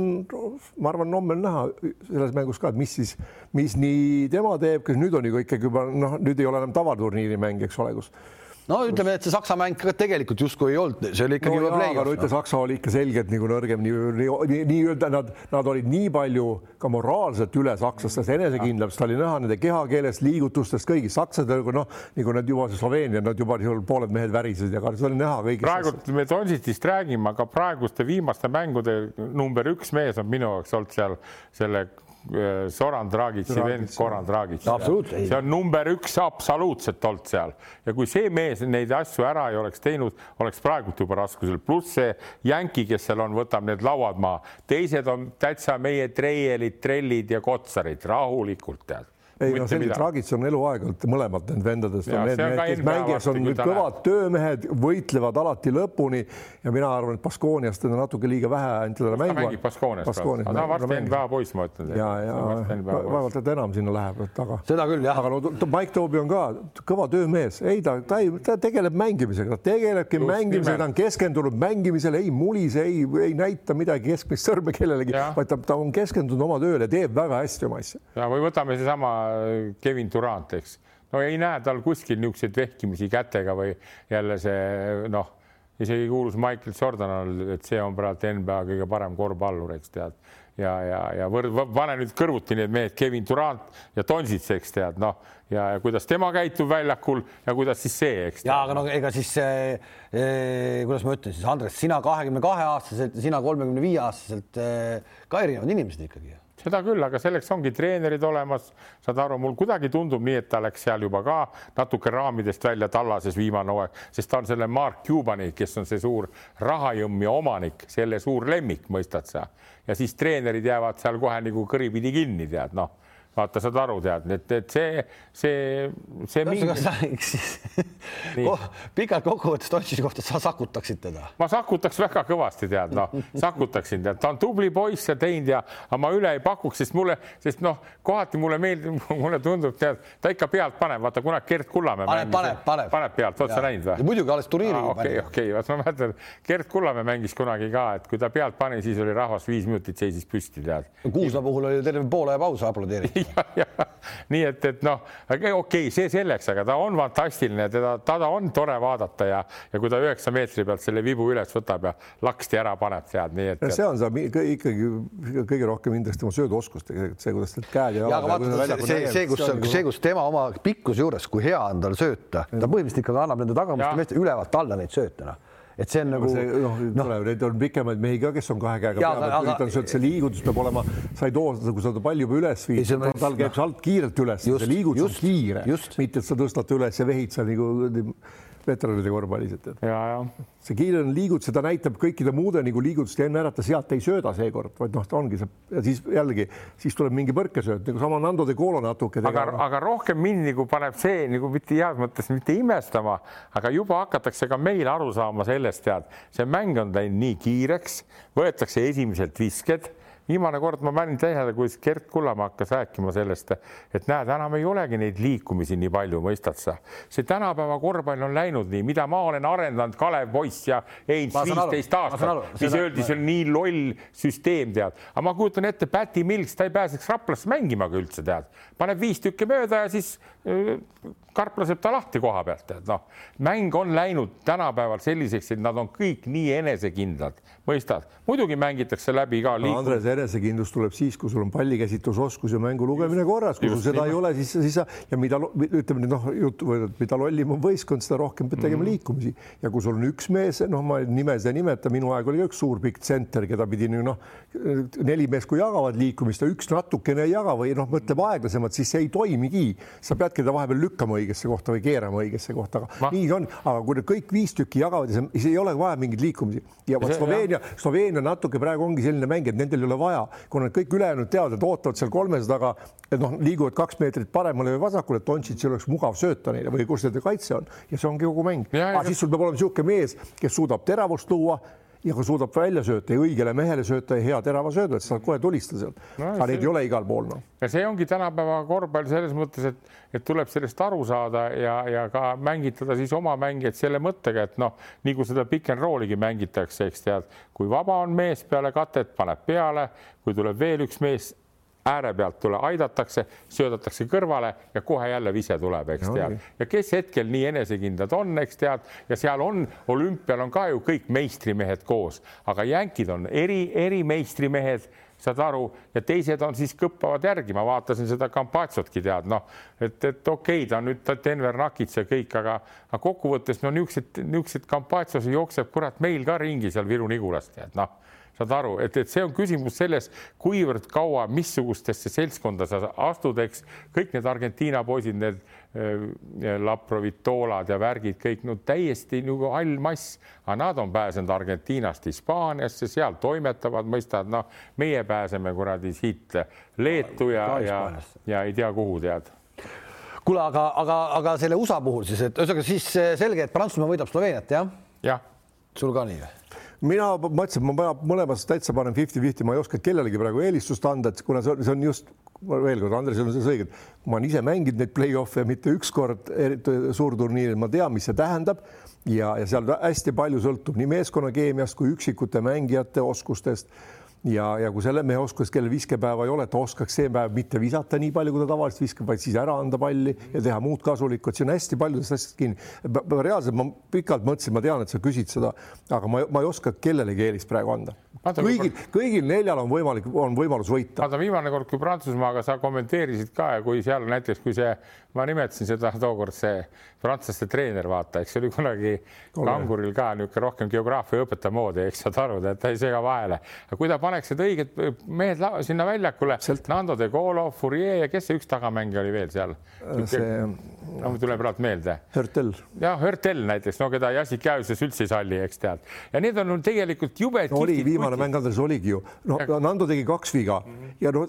ma arvan, homme on näha selles mängus ka, et mis siis, mis nii tema teeb, kas nüüd on ju ikkagi juba noh, nüüd ei ole enam tavaturniiri mäng, eks ole, kus no ütleme, et see Saksa mäng ka tegelikult justkui ei olnud, see oli ikkagi no, aga no ütle, Saksa oli ikka selgelt nagu nõrgem, nii-öelda nii, nii, nad, nad olid nii palju ka moraalselt üle sakslastest enesekindlam, sest oli näha nende kehakeelest, liigutustest, kõigist sakslased nagu noh, nagu nad juba Sloveenia, nad juba pooled mehed värisesid ja see oli näha kõigist. praegu me Donsitist räägime, aga praeguste viimaste mängude number üks mees on minu jaoks olnud seal selle Soran Dragic, vend Goran Dragic. see on number üks absoluutselt olnud seal. Ja kui see mees neid asju ära ei oleks teinud, oleks praegult juba raskusel, pluss see jänki, kes seal on, võtab need lauad maha, teised on täitsa meie treielid, trellid ja kotsarid. Rahulikult tead ei no selline traagits on eluaeg olnud mõlemad need vendadest mängijas on nüüd kõvad töömehed, võitlevad alati lõpuni ja mina arvan, et Baskooniast on natuke liiga vähe ainult teda mängu. ta mängib Baskoonias praegu, ta on varsti NBA poiss, ma ütlen. ja, ja vaevalt, et enam sinna läheb, et aga. seda küll jah. aga no Mike Toobi on ka kõva töömees, ei ta, ta ei, ta tegeleb mängimisega, ta tegelebki Just mängimisega, ta on keskendunud mängimisele, ei mulise, ei, ei näita midagi keskmist sõrme kellelegi, vaid ta, ta on keskendunud oma tööle, teeb väga hästi oma asja. ja või võtame seesama Kevin Durant, eks. no ei näe tal kuskil niisuguseid vehkimisi kätega või jälle see noh, isegi kuulus Michael Jordan, et see on praegu NBA kõige parem korvpallur, eks tead ja, ja, ja võrd-, pane nüüd kõrvuti need mehed, Kevin Durant ja Donsits, eks tead, noh, ja, ja kuidas tema käitub väljakul ja kuidas siis see, eks. ja aga no ega siis eh, eh, kuidas ma ütlen siis, Andres, sina kahekümne kahe aastaselt sina kolmekümne viie aastaselt eh, ka erinevad inimesed ikkagi seda küll, aga selleks ongi treenerid olemas, saad aru, mul kuidagi tundub nii, et ta läks seal juba ka natuke raamidest välja tallases viimane hooaeg, sest ta on selle Mark Cubani, kes on see suur rahajõmm ja omanik, selle suur lemmik, mõistad sa? ja siis treenerid jäävad seal kohe nagu kõripidi kinni, tead noh vaata, saad aru, tead, et, et see, see, see mingi... oh, pikalt kokkuvõttes Tontši kohta sa sakutaksid teda? ma sakutaks väga kõvasti, tead, noh, sakutaksin, tead, ta on tubli poiss ja teinud ja, aga ma üle ei pakuks, sest mulle, sest noh, kohati mulle meeldib, mulle tundub, tead, ta ikka pealt paneb, vaata kunagi Gert Kullamäe paneb, paneb, paneb, paneb pealt, oled sa näinud või? muidugi alles turniiri okei, okei, vaat ma mäletan, Gert Kullamäe mängis kunagi ka, et kui ta pealt pani, siis oli rahvas viis minutit seisis püsti, tead. Kuusla puhul oli terve poole paus aplodeeriti nii et, et noh, okei okay,, see selleks, aga ta on fantastiline, teda, teda on tore vaadata ja, ja kui ta üheksa meetri pealt selle vibu üles võtab ja laksti ära paneb, tead, nii et. see on see ikkagi kõige rohkem kindlasti tema sööduoskust, see, kuidas need käed ja jalad. see, see, kus, see, kus tema oma pikkuse juures, kui hea on tal sööta, ta põhimõtteliselt ikkagi annab nende tagamiste meeste ülevalt alla neid sööte, noh et see on nagu noh no., neid on pikemaid mehi ka, kes on kahe käega ja, peal, et üritan öelda, see liigutus peab olema, sa ei too seda, kui sa ta palju juba üles viid, tal käib sealt kiirelt üles, see liigutus on kiire, mitte et sa tõstad üles ja vehid seal nagu veteranide korvpallis, et, et ja, ja. see kiirene liigutus, seda näitab kõikide muude nagu liigutuste enne ära, et ta sealt ei sööda seekord, vaid noh, ta ongi see ja siis jällegi, siis tuleb mingi põrkesööt nagu sama Nando de Colo natuke. aga, aga rohkem mind nagu paneb see nagu mitte heas mõttes mitte imestama, aga juba hakatakse ka meil aru saama sellest, tead, see mäng on läinud nii kiireks, võetakse esimeselt visked viimane kord ma panin tähele, kuidas Gert Kullamäe hakkas rääkima sellest, et näed, enam ei olegi neid liikumisi nii palju, mõistad sa. see tänapäeva korvpall on läinud nii, mida ma olen arendanud, Kalev Poiss ja Heinz viisteist aastat, mis öeldi, see on nii loll süsteem, tead. aga ma kujutan ette, Päti Milks, ta ei pääseks Raplasse mängima ka üldse, tead. paneb viis tükki mööda ja siis karp laseb ta lahti koha pealt, et noh, mäng on läinud tänapäeval selliseks, et nad on kõik nii enesekindlad, mõistad, muidugi mängitakse läbi ka no,. Enesekindlus tuleb siis, kui sul on pallikäsitlusoskus ja mängu lugemine korras, kui sul seda nii. ei ole, siis, siis sa ja mida ütleme nüüd noh, jutt või mida lollim on võistkond, seda rohkem pead tegema mm. liikumisi ja kui sul on üks mees, noh, ma nimesid ei nimeta, minu aeg oli ka üks suur pikk tsenter, keda pidi noh, neli meest, kui jagavad liikumist ja üks natukene ei jaga või noh, mõtleb aeglasemalt, siis see ei toimigi. sa peadki ta vahepeal lükkama õigesse kohta või keerama õigesse kohta, aga Ma... nii on, aga kui need kõik viis tükki jagavad, siis ei ole vaja mingeid liikumisi ja vot Sloveenia, Sloveenia natuke praegu ongi selline mäng, et nendel ei ole vaja, kuna kõik ülejäänud teavad, et ootavad seal kolmesaja taga, et noh, liiguvad kaks meetrit paremale või vasakule, et Dontšitšil oleks mugav sööta neile või kus nende kaitse on ja see ongi kogu mäng. aga siis sul peab olema niisugune mees, kes suudab teravust luua ja kui suudab välja sööta ja õigele mehele sööta ja hea terava söödu, et saad kohe tulistada sealt no,. aga neid ei ole igal pool noh. ja see ongi tänapäeva korvpall selles mõttes, et, et tuleb sellest aru saada ja, ja ka mängitada siis oma mängijaid selle mõttega, et noh, nii kui seda pick and roll'igi mängitakse, eks tead, kui vaba on mees peale katet, paneb peale, kui tuleb veel üks mees ääre pealt tule, aidatakse, söödatakse kõrvale ja kohe jälle vise tuleb, eks tead. ja kes hetkel nii enesekindlad on, eks tead, ja seal on olümpial on ka ju kõik meistrimehed koos, aga jänkid on eri, erimeistrimehed saad aru, ja teised on siis kõppavad järgi, ma vaatasin seda Kampatsotki tead, noh, et, et okei okay,, ta nüüd Denver Nuggets ja kõik, aga, aga kokkuvõttes no niisugused, niisugused Kampatsos jookseb kurat meil ka ringi seal Viru-Nigulast, tead noh saad aru, et, et see on küsimus selles, kuivõrd kaua, missugustesse seltskonda sa astud, eks kõik need Argentiina poisid, need äh, Laprovitolad ja värgid, kõik no täiesti nagu hall mass, aga nad on pääsenud Argentiinast Hispaaniasse, seal toimetavad, mõistad, noh, meie pääseme kuradi siit Leetu ja, ja, ja ei tea kuhu tead kuule, aga, aga, aga selle USA puhul siis, et ühesõnaga siis selge, et Prantsusmaa võidab Sloveeniat, jah? jah. sul ka nii või? Mina mõtlesin, et ma mõlemas täitsa panen fifty-fifty, ma ei oska kellelegi praegu eelistust anda, et kuna see on, see on just veel kord, Andresel on selles õige, et ma olen ise mänginud neid play-off'e mitte ükskord suurturniiril, ma tean, mis see tähendab. Ja, ja seal hästi palju sõltub nii meeskonnakeemiast kui üksikute mängijate oskustest ja, ja kui selle mehe oskus, kellel viskepäeva ei ole, ta oskaks see päev mitte visata nii palju, kui ta tavaliselt viskab, vaid siis ära anda palli ja teha muud kasulikku, et siin on hästi paljudest asjadest kinni. reaalselt ma pikalt mõtlesin, ma tean, et sa küsid seda, aga ma, ma ei oska kellelegi eelist praegu anda. kõigil, kõigil neljal on võimalik, on võimalus võita. vaata viimane kord, kui Prantsusmaaga sa kommenteerisid ka kui seal näiteks, kui see, ma nimetasin seda tookord see prantslaste treener, vaata, eks see oli kunagi kanguril ka niisugune rohkem geograafia õpetaja moodi, eks saad aru, et ta ei sega vahele. aga kui ta paneks need õiged mehed sinna väljakule, Nando de Colo, Fourier ja kes see üks tagamängija oli veel seal? see no tuleb praegu meelde. Hörtel. jah, Hörtel näiteks, no keda Jassik Jääuses üldse ei salli, eks tead. ja need on tegelikult jube no,. oligi viimane mäng, Andres, oligi ju. no ja... Nando tegi kaks viga mm -hmm. ja no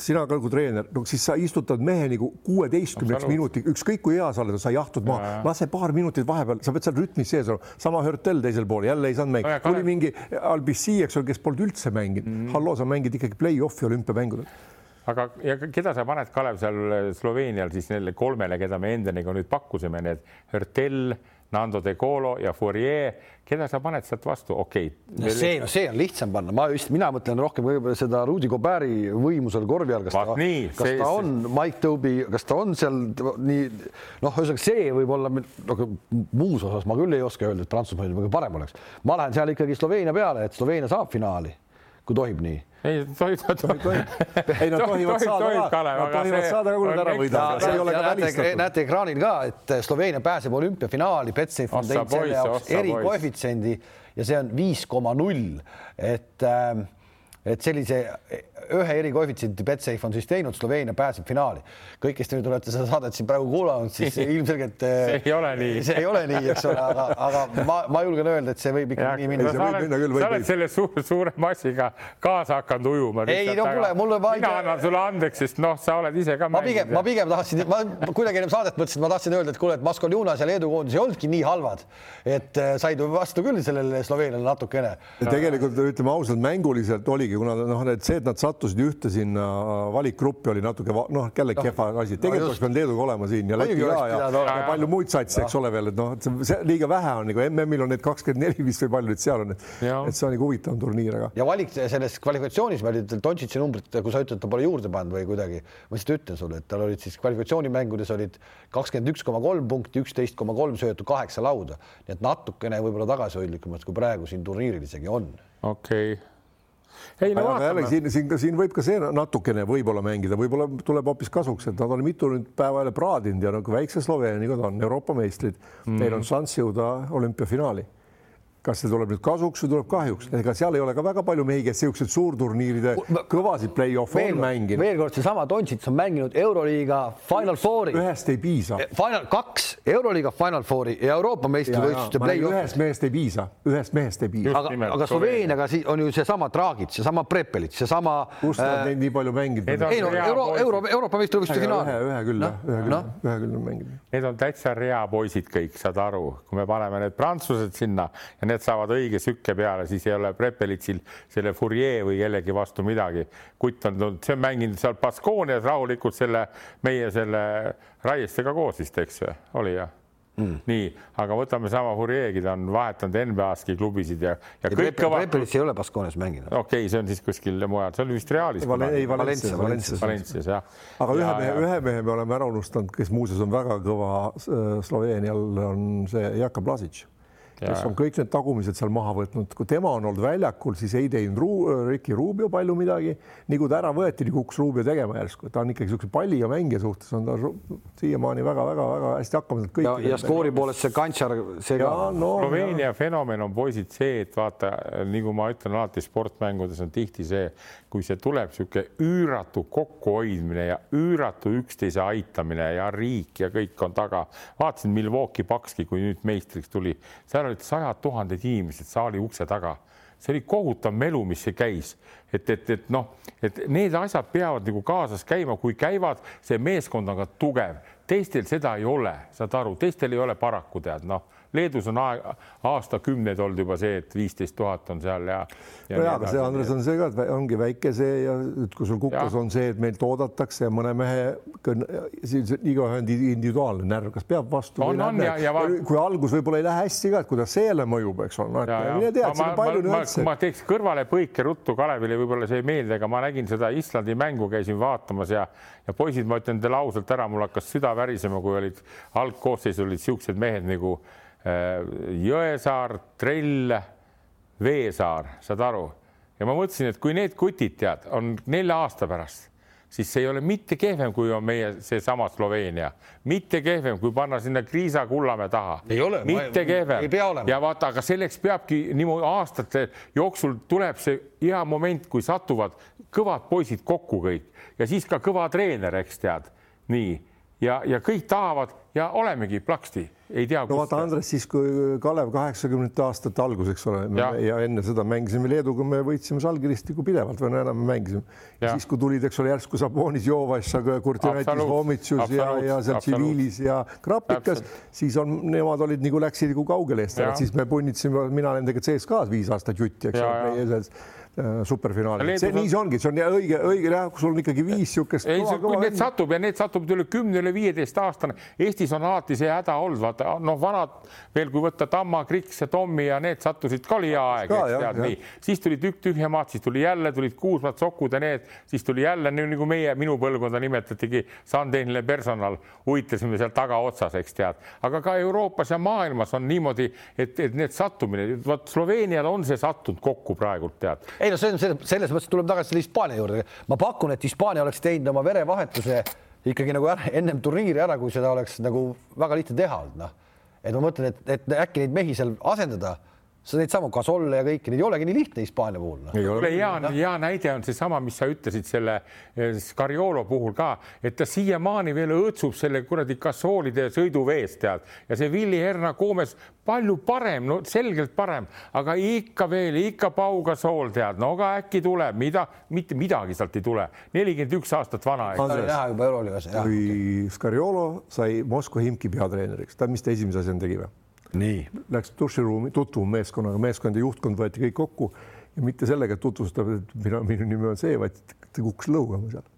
sina ka kui treener, no siis sa istutad mehe nagu kuueteistkümneks minutiks, ükskõik kui hea sa oled, sa jahtud maha, lase paar minutit vahepeal, sa pead seal rütmis sees olema. sama Hörtel teisel pool, jälle ei saanud mängida tuli mingi Albissi, eks ole, kes polnud üldse mänginud mm. -hmm. halloo, sa mängid ikkagi play-off'i olümpiamängudel aga, ja keda sa paned, Kalev, seal Sloveenial siis neile kolmele, keda me endaniga nüüd pakkusime, need Hörtel, Nando de Colo ja Fourier, keda sa paned sealt vastu, okei okay.. no see, no see on lihtsam panna, ma just, mina mõtlen rohkem võib-olla seda Rudi Gobert'i võimu seal korvi all, kas Vaat ta, kas see, ta on see... Mike Toby, kas ta on seal nii noh, ühesõnaga see võib olla, aga muus osas ma küll ei oska öelda, et Prantsusmaa kõige parem oleks. ma lähen seal ikkagi Sloveenia peale, et Sloveenia saab finaali, kui tohib nii. Ei tohib, tohib, tohib. ei nad tohivad saada ka, nad tohivad saada ka, kui nad ära võidavad, see ei ole ka välistatud. näete ekraanil ka, et Sloveenia pääseb olümpiafinaali, Betsafe on teinud selle jaoks erikoefitsiendi ja see on viis koma null, et äh, et sellise ühe erikoefitsiendi Betsafe on siis teinud, Sloveenia pääseb finaali. kõik, kes te nüüd olete seda saadet siin praegu kuulanud, siis ilmselgelt see ei ole nii, see ei ole nii, eks ole, aga, aga ma, ma julgen öelda, et see võib ikkagi nii minna. sa oled, sa oled selle suure, suure massiga kaasa hakanud ujuma. ei no kuule, mulle ma mina annan sulle andeks, sest noh, sa oled ise ka ma pigem, ma pigem tahtsin, ma kuidagi enne saadet mõtlesin, ma tahtsin öelda, et kuule, et Maskoljunas ja Leedu koondis ei olnudki nii halvad, et äh, said vastu küll sellele Sloveeniale natukene. tegelikult ütleme ausalt, mänguliselt oligi, kuna noh, et see, et nad sattusid ühte sinna valikgruppi oli natuke noh, jälle no, kehva asi, tegelikult oleks pidanud Leeduga olema siin ja Läti ka ja, ja, ja palju muid satse, eks ole veel, et noh, et see liiga vähe on nagu MM-il on neid kakskümmend neli vist või palju neid seal on, et, et see on nagu huvitav turniir, aga. ja valik selles kvalifikatsioonis meil olid Dontšitši numbrid, kui sa ütled, ta pole juurde pannud või kuidagi, ma lihtsalt ütlen sulle, et tal olid siis kvalifikatsioonimängudes olid kakskümmend üks koma kolm punkti, üksteist koma kolm söötu, kaheksa lauda, nii et natukene võib-olla tagasihoidlikumad, kui praegu siin turniiril isegi on. okei. okay ei no vaatame. siin, siin, siin võib ka see natukene võib-olla mängida, võib-olla tuleb hoopis kasuks, et nad on mitu nüüd päeva jälle praadinud ja nagu väikse Sloveeniaga ta on Euroopa meistrid mm., neil on šanss jõuda olümpiafinaali. Kas see tuleb nüüd kasuks või tuleb kahjuks, ega seal ei ole ka väga palju mehi, kes niisugused suurturniiride kõvasid play-off'e on mänginud. veel kord seesama Dontšits on mänginud Euroliiga Final Fouri. ühest ei piisa. Eh, Final kaks Euroliiga Final Fouri ja Euroopa meistrivõistluste play-off. ühest mehest ei piisa, ühest mehest ei piisa. aga, aga Sloveeniaga on ju seesama Dragic, seesama Prepelic, seesama. kus nad äh, neid nii palju mänginud on? ei no euro, euro, Euroopa meistrivõistluste finaal. ühe, ühe küll no?, ühe küll no?, ühe küll on mänginud. Need on täitsa rea poisid kõik, saad aru, kui me paneme need prantslased sinna ja need saavad õige sükke peale, siis ei ole Prepelitsil selle Fourier või kellegi vastu midagi. kutt on tulnud, see on mänginud seal Baskoonias rahulikult selle meie selle Raiestega koos vist, eks oli jah Mm. nii, aga võtame sama Fourier'gi, ta on vahetanud NBA-ski klubisid ja, ja, ja kõik kõvad. Prepelis ei ole Baskoonias mänginud. okei okay,, see on siis kuskil mujal, see oli vist Realis. ei, Valencias, Valencias, Valencias jah. aga ühe mehe, ühe mehe me oleme ära unustanud, kes muuseas on väga kõva äh, Sloveenial, on see Jaka Blasic kes on kõik need tagumised seal maha võtnud, kui tema on olnud väljakul, siis ei teinud Ru Ricky Rubio palju midagi. nii kui ta ära võeti, nii kukkus Rubio tegema järsku, ta on ikkagi niisuguse palliga mängija suhtes on ta siiamaani väga-väga-väga hästi hakkama saanud. ja, ja skoori poolest see Kantšar, see ka. No, Sloveenia ja. fenomen on poisid see, et vaata, nagu ma ütlen alati sportmängudes on tihti see, kui see tuleb niisugune üüratu kokkuhoidmine ja üüratu üksteise aitamine ja riik ja kõik on taga. vaatasin Milwaukee Pakski, kui nüüd meistriks tuli, seal olid sajad tuhanded inimesed saali ukse taga. See oli kohutav melu, mis see käis, et, et, et noh, et need asjad peavad nagu kaasas käima, kui käivad, see meeskond on ka tugev, teistel seda ei ole, saad aru, teistel ei ole paraku tead noh Leedus on aeg, aastakümneid olnud juba see, et viisteist tuhat on seal ja, ja. no jaa, aga see Andres on see ka, et ongi väike see ja et kui sul kuklas on see, et meilt oodatakse ja mõne mehe, igaühe on individuaalne närv, kas peab vastu on, või ja va... kui algus võib-olla ei lähe hästi ka, et kuidas see jälle mõjub, eks ole no,. mine tea, siin on palju nüansse. ma teeks kõrvalepõike ruttu Kalevile, võib-olla see ei meeldi, aga ma nägin seda Islandi mängu, käisin vaatamas ja ja poisid, ma ütlen teile ausalt ära, mul hakkas süda värisema, kui olid algkoosseisus olid siuksed mehed nagu Äh, Jõesaar, Trell, Veesaar, saad aru? ja ma mõtlesin, et kui need kutid tead, on nelja aasta pärast, siis see ei ole mitte kehvem, kui on meie seesama Sloveenia, mitte kehvem, kui panna sinna Kriisa Kullamäe taha. mitte kehvem. ja vaata, aga selleks peabki niimoodi aastate jooksul tuleb see hea moment, kui satuvad kõvad poisid kokku kõik ja siis ka kõva treener, eks tead, nii ja, ja kõik tahavad ja olemegi plaksti. Ei tea. no vaata, Andres, siis kui Kalev kaheksakümnendate aastate algus, eks ole, ja. enne seda mängisime Leeduga, me võitsime Žalgiristikku pidevalt või no enam me mängisime. siis, kui tulid, eks ole, järsku Sabonis, Jovaš, Kurtinatis, Homitsus ja, ja seal Tsiviilis ja Krapikas, siis on, nemad olid nagu läksid nagu kaugele eest ära, siis me punnitsime, mina nendega CSKA-s viis aastat jutti, eks ole Äh, superfinaali. see nii see ongi, see on õige, õige sul on ikkagi viis niisugust. ei, kui need satub ja need satuvad üle kümne, üle viieteist aastane. Eestis on alati see häda olnud, vaata noh, vanad veel, kui võtta Tamma, Kriks ja Tommi ja need sattusid ka oli hea aeg, eks tead nii, siis tuli tükk tühjemaad, siis tuli jälle tulid Kuusmad, Sokud ja need, siis tuli jälle nagu meie, minu põlvkonda nimetatigi sandtehniline personal, uitasime seal tagaotsas, eks tead, aga ka Euroopas ja maailmas on niimoodi, et, et need sattumine, vot Sloveenial on see sattunud kokku praegult tead ei no see on selles, selles mõttes tuleme tagasi selle Hispaania juurde. ma pakun, et Hispaania oleks teinud oma verevahetuse ikkagi nagu ära, ennem turniiri ära, kui seda oleks nagu väga lihtne teha olnud, noh. et ma mõtlen, et, et äkki neid mehi seal asendada sa neid samu Gasolle ja kõiki, neid ei olegi nii lihtne Hispaania puhul no.. hea, hea näide on seesama, mis sa ütlesid selle eh, Scariolo puhul ka, et ta siiamaani veel õõtsub selle kuradi Gasolide sõiduveest tead ja see Willie Herna Gomes palju parem, no selgelt parem, aga ikka veel ikka Pau Gasol tead, no aga äkki tuleb, mida, mitte midagi sealt ei tule, nelikümmend üks aastat vana. näha juba Euroliigas. kui Scariolo sai Moskva Himki peatreeneriks, tead, mis ta esimese asjana tegi või? Läks duširuumi, tutvuma meeskonnaga, meeskond ja juhtkond võeti kõik kokku. Ja mitte sellega, et tutvustab, et mina, minu nimi on see, vaid ta kukkus lõugama seal.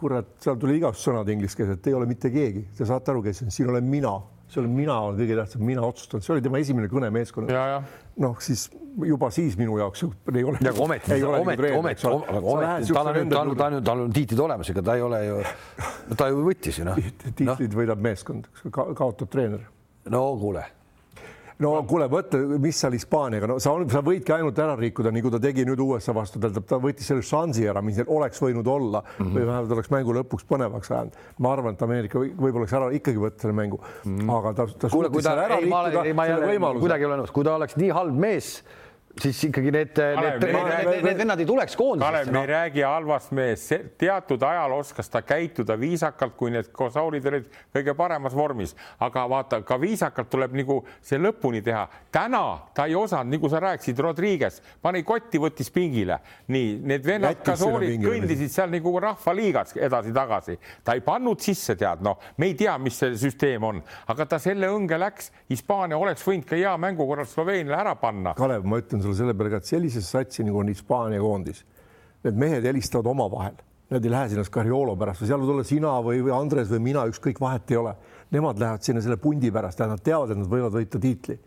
kurat, seal tuli igasugused sõnad inglise keeles, et ei ole mitte keegi, te saate aru, kes on, siin olen mina see olen mina, olen kõige tähtsam, mina otsustan, see oli tema esimene kõne meeskonnas. noh, siis juba siis minu jaoks ei ole. aga ometi, ometi, ometi, ometi, tal on, tal on, tal on, tal on tiitlid olemas, ega ta ei ole ju, ta ju võttis ju noh. tiitlid võidab meeskond, kaotab treener. no kuule no kuule, mõtle, mis seal Hispaaniaga, no sa, sa võidki ainult ära rikkuda, kui ta tegi nüüd USA vastu, tähendab, ta võttis selle šansi ära, mis neil oleks võinud olla mm -hmm. või vähemalt oleks mängu lõpuks põnevaks ajanud. ma arvan, et Ameerika võib-olla oleks ära ikkagi võtta selle mängu mm, -hmm. aga ta, ta suutis selle ära rikkuda. kuidagi ei ole nõus, kui ta oleks nii halb mees siis ikkagi need, need, need, need vennad ei tuleks koondisesse. Kalev, me ei räägi halvast mehest, teatud ajal oskas ta käituda viisakalt, kui need kosaurid olid kõige paremas vormis, aga vaata, ka viisakalt tuleb nagu see lõpuni teha. täna ta ei osanud, nagu sa rääkisid, Rodriguez pani kotti, võttis pingile, nii need vennad kasoorid kõndisid seal nagu rahvaliigas edasi-tagasi, ta ei pannud sisse, tead, noh, me ei tea, mis see süsteem on, aga ta selle õnge läks. Hispaania oleks võinud ka hea mängu korral Sloveeniale ära panna. Kalev, ma ütlen sulle selle peale et sellises satsi nagu on Hispaania koondis, need mehed helistavad omavahel, nad ei lähe sinna Scariolo pärast või seal võib olla sina või, või Andres või mina, ükskõik vahet ei ole. Nemad lähevad sinna selle pundi pärast ja nad teavad, et nad võivad võita tiitli.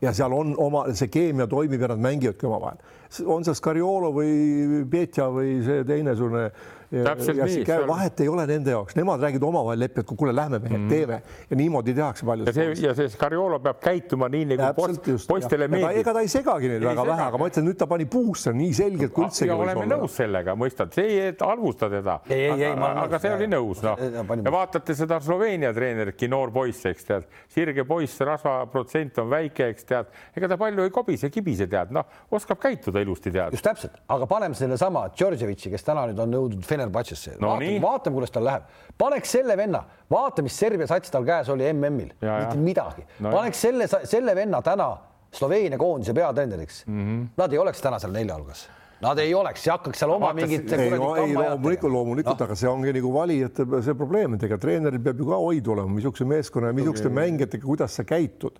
ja seal on oma, see keemia toimib ja nad mängivadki omavahel. on see Scariolo või Petja või see teine niisugune täpselt nii. vahet ei ole nende jaoks, nemad räägivad omavahel, lepivad, kuule, lähme mehed mm., teeme ja niimoodi tehakse palju. ja see, ja see Scariolo peab käituma nii nagu post, poistele meeldib. ega ta ei segagi neid väga vähe, aga ma ütlen, nüüd ta pani puusse nii selgelt kui üldsegi. oleme olla. nõus sellega, mõistad, see ei halvusta teda. aga, aga see oli nõus, noh. ja vaatate seda Sloveenia treeneritki, noor poiss, eks tead, sirge poiss, rasvaprotsent on väike, eks tead, ega ta palju ei kobise, kibise, tead, noh, oskab käituda ilusti, tead. just täpselt, aga paneme sellesama Djordjevitši, kes täna nüüd on nõudnud Fenerbahce'sse no,. vaatame, vaatame, kuidas tal läheb. paneks selle venna, vaata, mis Serbia sats tal käes oli MM-il, mitte midagi no,. paneks selle, selle venna täna Sloveenia koondise peatreeneriks mm. -hmm. Nad ei oleks täna seal nelja hulgas Nad ei oleks ja hakkaks seal oma mingit. ei, ei loomulikult, loomulikult no., aga see ongi nagu valijate see probleem, et ega treeneril peab ju ka hoid olema, missuguse meeskonna ja missuguste mängijatega, kuidas sa käitud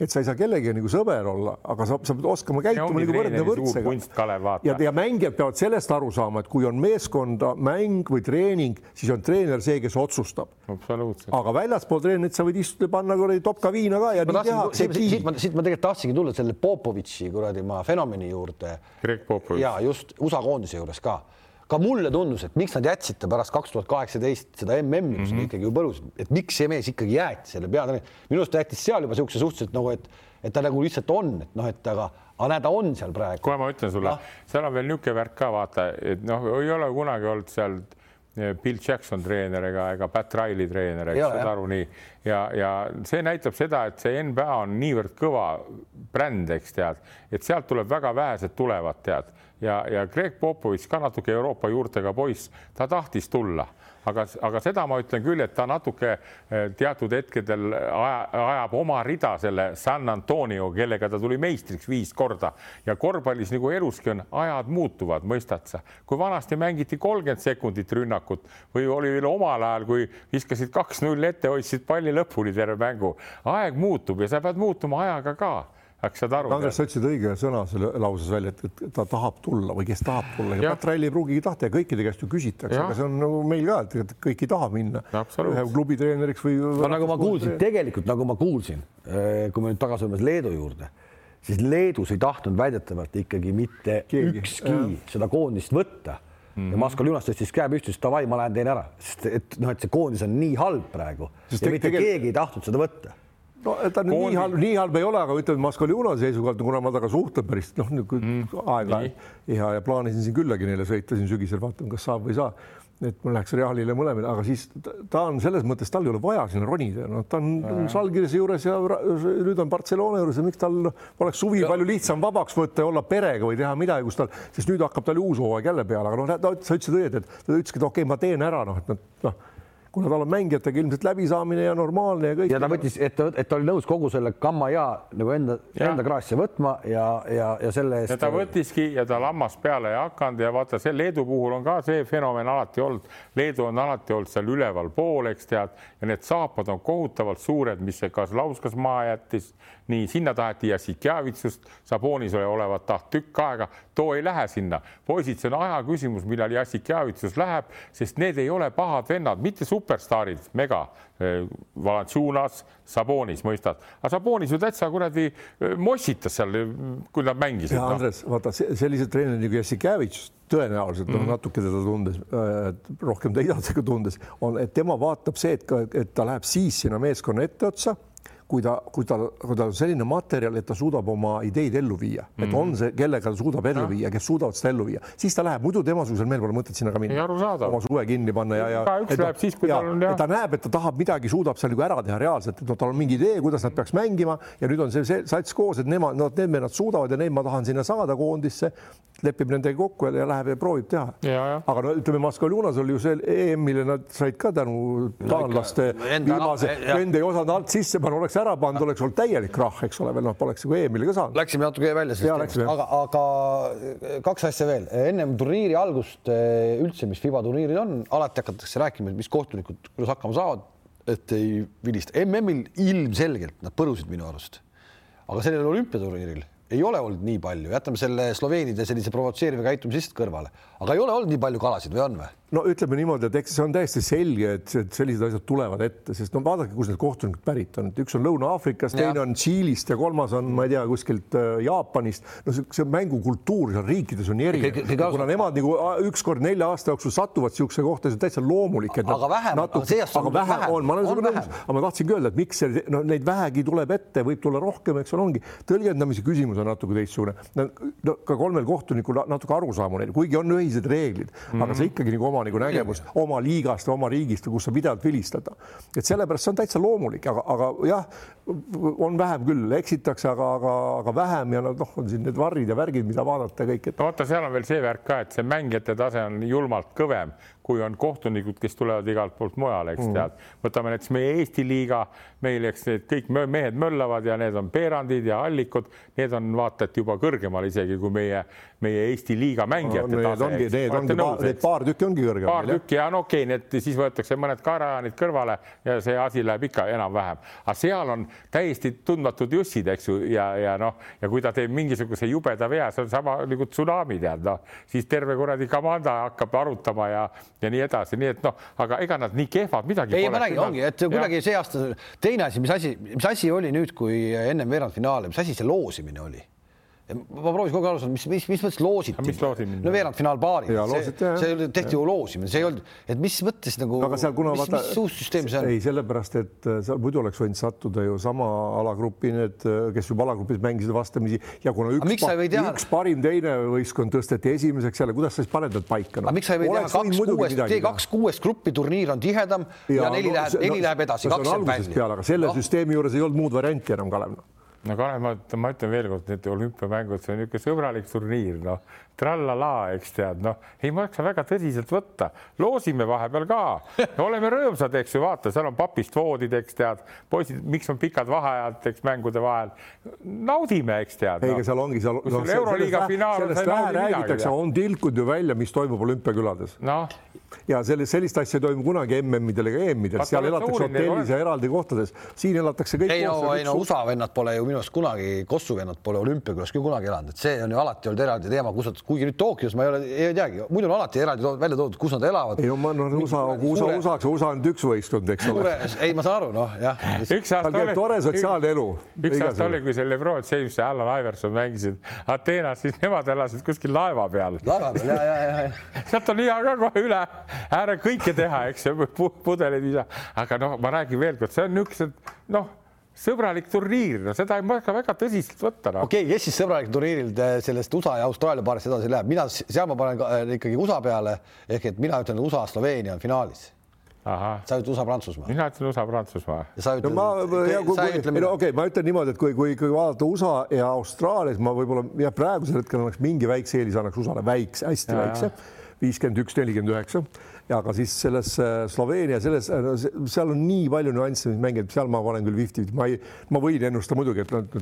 et sa ei saa kellegi nagu sõber olla, aga sa, sa pead oskama käituma nagu võrdne võrdsega. ja, ja mängijad peavad sellest aru saama, et kui on meeskonda mäng või treening, siis on treener see, kes otsustab. aga väljaspool treenerit sa võid istuda, panna kuradi topka viina ka ja ma nii tehaksegi. siit ma, siit ma tegelikult tahtsingi tulla selle Popovitši kuradi ma fenomeni juurde. ja just USA koondise juures ka ka mulle tundus, et miks nad jätsid ta pärast kaks tuhat kaheksateist seda MM-i, kus mm -hmm. ikkagi ju põrus, et miks see mees ikkagi jäeti selle peale. minu arust ta jättis seal juba niisuguse suhteliselt nagu, et, et ta nagu lihtsalt on, et noh, et aga, aga näe, ta on seal praegu. kohe ma ütlen sulle no., seal on veel niisugune värk ka vaata, et noh, ei ole kunagi olnud seal eh, Bill Jackson treener ega, ega Pat Riley treener, eks saad aru nii. ja, ja see näitab seda, et see NBA on niivõrd kõva bränd, eks tead, et sealt tuleb väga vähesed tulevad, tead ja, ja Greg Popovitš ka natuke Euroopa juurtega poiss, ta tahtis tulla, aga, aga seda ma ütlen küll, et ta natuke eh, teatud hetkedel aja, ajab oma rida selle San Antonio, kellega ta tuli meistriks viis korda. Ja korvpallis nagu eluski on, ajad muutuvad, mõistad sa. kui vanasti mängiti kolmkümmend sekundit rünnakut või oli veel omal ajal, kui viskasid kaks-null ette, hoidsid palli lõpuni terve mängu, aeg muutub ja sa pead muutuma ajaga ka äkki saad aru? Andres, sa ütlesid õige sõna selle lauses välja, et ta tahab tulla või kes tahab tulla ja Patralli ei pruugigi tahta ja kõikide käest ju küsitakse, aga see on nagu meil ka, et kõik ei taha minna ühe klubi treeneriks või. no nagu ma kuulsin, tegelikult nagu ma kuulsin, eh, kui me nüüd tagasi oleme Leedu juurde, siis Leedus ei tahtnud väidetavalt ikkagi mitte Keegi. ükski ja. seda koondist võtta Mm -hmm. ja Moskva Junas tõstis käe püsti, ütles davai, ma lähen teen ära, sest et noh, et see koondis on nii halb praegu sest ja mitte keegi ei tahtnud seda võtta no ta nüüd Kooni... nii halb, nii halb ei ole, aga ütleme Mascaliuna seisukohalt, kuna ma temaga suhtlen päris noh, mm. aeg-ajalt ja, ja plaanisin siin küllagi neile sõita siin sügisel, vaatame, kas saab või ei saa. et mul läheks Realile mõlemile, aga siis ta on selles mõttes, tal ei ole vaja sinna ronida, noh, ta on Salgirise juures ja nüüd on Barcelona juures ja miks tal oleks suvi ja. palju lihtsam vabaks võtta ja olla perega või teha midagi, kus tal, sest nüüd hakkab tal uus hooaeg jälle peale, aga noh, ta, sa ütlesid õieti, et ta ütleski, et okei okay,, ma teen ära, noh, et noh kuna tal on mängijatega ilmselt läbisaamine ja normaalne ja kõik. ja ta võttis, et, et ta oli nõus kogu selle kamma ja nagu enda, enda kraesse võtma ja, ja, ja selle eest. ta võttiski ja ta lammas peale ei hakanud ja vaata, see Leedu puhul on ka see fenomen alati olnud. Leedu on alati olnud seal ülevalpool, eks tead, ja need saapad on kohutavalt suured, mis see kas lauskas maa jättis, nii sinna taheti Jassikjavitsust, Sabonis olevat taht tükk aega, too ei lähe sinna. poisid, see on aja küsimus, millal Jassikjavitsus läheb, sest need ei ole pahad vennad, mitte super superstaarid, mega, eh, Valanciunas, Sabonis, mõistad, aga Sabonis ju täitsa kuradi eh, mossitas seal, kui nad mängisid. ja noh. Andres vaata sellised treenerid nagu Jassikevitš tõenäoliselt mm -hmm. natuke teda tundes äh,, rohkem teisaldusega tundes, on, et tema vaatab see, et ka, et ta läheb siis sinna meeskonna etteotsa kui ta, kui ta, kui ta on selline materjal, et ta suudab oma ideid ellu viia mm, -hmm. et on mhm. see, kellega ta suudab ellu viia, kes suudavad seda ellu viia, siis ta läheb, muidu temasugusel mehel pole mõtet sinna ka minna. oma suve kinni panna ja, ja. üks läheb siis, kui tal on jah. ta näeb, et ta tahab midagi, suudab seal nagu ära teha reaalselt, et no tal on mingi idee, kuidas nad peaks mängima ja nüüd on see, see sats koos, et nemad, no need mehed suudavad ja neid ma tahan sinna saada koondisse, lepib nendega kokku ja läheb ja proovib teha. aga no ütleme, Maskaljunas oli ju see EM-ile nad said ka tänu taanlaste viimase, vend ei osanud alt sisse panna, oleks ära pannud, oleks olnud täielik krahh, eks ole, veel noh, poleks nagu EM-ile ka saanud. Läksime natuke välja sellest, aga, aga kaks asja veel, ennem turniiri algust eh, üldse, mis FIBA turniirid on, alati hakatakse rääkima, mis kohtunikud, kuidas hakkama saavad, et ei vilista. MM-il ilmselgelt nad põrusid minu arust, aga sellel olümpiaturniiril ei ole olnud nii palju, jätame selle sloveenide sellise provotseeriva käitumise lihtsalt kõrvale, aga ei ole olnud nii palju kalasid või on või? No ütleme niimoodi, et eks see on täiesti selge, et, et sellised asjad tulevad ette, sest no vaadake, kus need kohtunikud pärit on, et üks on Lõuna-Aafrikast, teine on Tšiilist ja kolmas on, ma ei tea, kuskilt äh, Jaapanist. no see, see mängukultuur seal riikides on nii erinev, kuna nemad nagu ükskord nelja aasta jooksul satuvad niisuguse kohta, see on täitsa loomulik. aga vähem, aga see aasta on vähe on, ma olen sinuga nõus, aga ma tahtsingi öelda, et miks see, no neid vähegi tuleb ette, võib tulla rohkem, eks ole, ongi tõlgendamise küsimus on natuke teistsugune no,. ka kolmel kohtunikul natuke arusaamu neil, kuigi on ühised reeglid mm, -hmm. aga see ikkagi nagu oma nagu nägemust oma liigast, oma riigist, kus sa pidevalt vilistada. et sellepärast see on täitsa loomulik, aga, aga jah, on vähem küll, eksitakse, aga, aga, aga vähem ja noh, on siin need varrid ja värgid, mida vaadata kõik et.... no vaata, seal on veel see värk ka, et see mängijate tase on julmalt kõvem kui on kohtunikud, kes tulevad igalt poolt mujale, eks mm. tead. võtame näiteks meie Eesti liiga, meil, eks need kõik mehed möllavad ja need on Peerandid ja Allikud, need on vaata et juba kõrgemal isegi kui meie, meie Eesti liiga mängijate no, tase. ongi, need ongi, need paar tükki ongi kõrgemal. paar tükki ja no okei okay,, need siis võetakse mõned kaerajaanid kõrvale ja see asi läheb ikka enam-vähem, aga seal on täiesti tundmatud jussid, eks ju, ja, ja noh, ja kui ta teeb mingisuguse jubeda vea, see on sama nagu tsunami tead, noh siis terve kuradi komanda hakkab arutama ja ja nii edasi, nii et noh, aga ega nad nii kehvad midagi. ei, ma räägin, ongi, et kuidagi see aasta teine asi, mis asi, mis asi oli nüüd, kui ennem veerandfinaale, mis asi see loosimine oli? Ma proovisin kogu aeg aru saada, mis, mis, mis mõttes loositi? no veerandfinaal paari, see, see tehti ju loosimine, see ei olnud, et mis mõttes nagu, mis, vaata, mis uus süsteem see on? ei, sellepärast, et äh, seal muidu oleks võinud sattuda ju sama alagrupi need, äh, kes juba alagrupis mängisid vastamisi ja kuna üks, teha... üks parim teine võistkond tõsteti esimeseks jälle, kuidas sa siis paned nad paika no?? aga miks sa ei või teha kaks kuuest, tee kaks kuuest gruppi, turniir on tihedam ja, ja neli no, läheb, neli no, läheb edasi, kaks jääb välja. aga selle no. süsteemi juures ei olnud muud varianti enam, Kalev no no Kalev, ma, ma ütlen veelkord, need olümpiamängud, see on niisugune sõbralik turniir, noh, trallala, eks tead, noh, ei maksa väga tõsiselt võtta, loosime vahepeal ka, oleme rõõmsad, eks ju, vaata, seal on papist voodid, eks tead, poisid, miks on pikad vaheajad, eks mängude vahel, naudime, eks tead no.. ei, aga seal ongi seal no,. euroliiga finaal. sellest vähe räägitakse, on tilkunud ju välja, mis toimub olümpiakülades. No.. Ja sellist, sellist asja ei toimu kunagi MM-idel ega EM-idel, seal elatakse hotellis ja eraldi kohtades, siin elatakse kõik. ei no, ei no USA vennad pole ju minu arust kunagi, Kossu vennad pole olümpiakülas küll kunagi elanud, et see on ju alati olnud eraldi teema, kus nad kuigi nüüd Tokyos ma ei ole, ei teagi, muidu on alati eraldi toodud, välja toodud, kus nad elavad. ei no ma no USA, USA, USA-ks, USA on üks võistkond, eks ole. ei, ma saan aru, noh jah. üks aasta oli. tore sotsiaalne elu. üks aasta oli, kui see Lebron James ja Allan Iverson mängisid Ateenas, siis nemad elasid kuskil laeva peal. laeva peal ja, ja, ja, ja. sealt on hea ka kohe üle ääre kõike teha, eks ju, pudelid ei saa, aga noh, ma räägin veelkord, see on niisugused noh sõbralik turniir, no seda ei maksa väga tõsiselt võtta no.. okei okay,, kes siis sõbralik turniiril sellest USA ja Austraalia paarist edasi läheb, mina seal ma panen äh, ikkagi USA peale ehk et mina ütlen, USA Sloveenia on finaalis. sa ütled USA-Prantsusmaa? mina ütlen USA-Prantsusmaa. No ma, okei okay,, ma ütlen niimoodi, et kui, kui, kui vaadata USA ja Austraaliat, ma võib-olla jah, praegusel hetkel annaks mingi väikse eelise, annaks USA-le väikse, hästi ja, väikse, viiskümmend üks, nelikümmend üheksa ja aga siis selles äh, Sloveenia, selles, äh, seal on nii palju nüansse, mis mängivad, seal ma panen küll fifty, ma ei, ma võin ennustada muidugi, et nad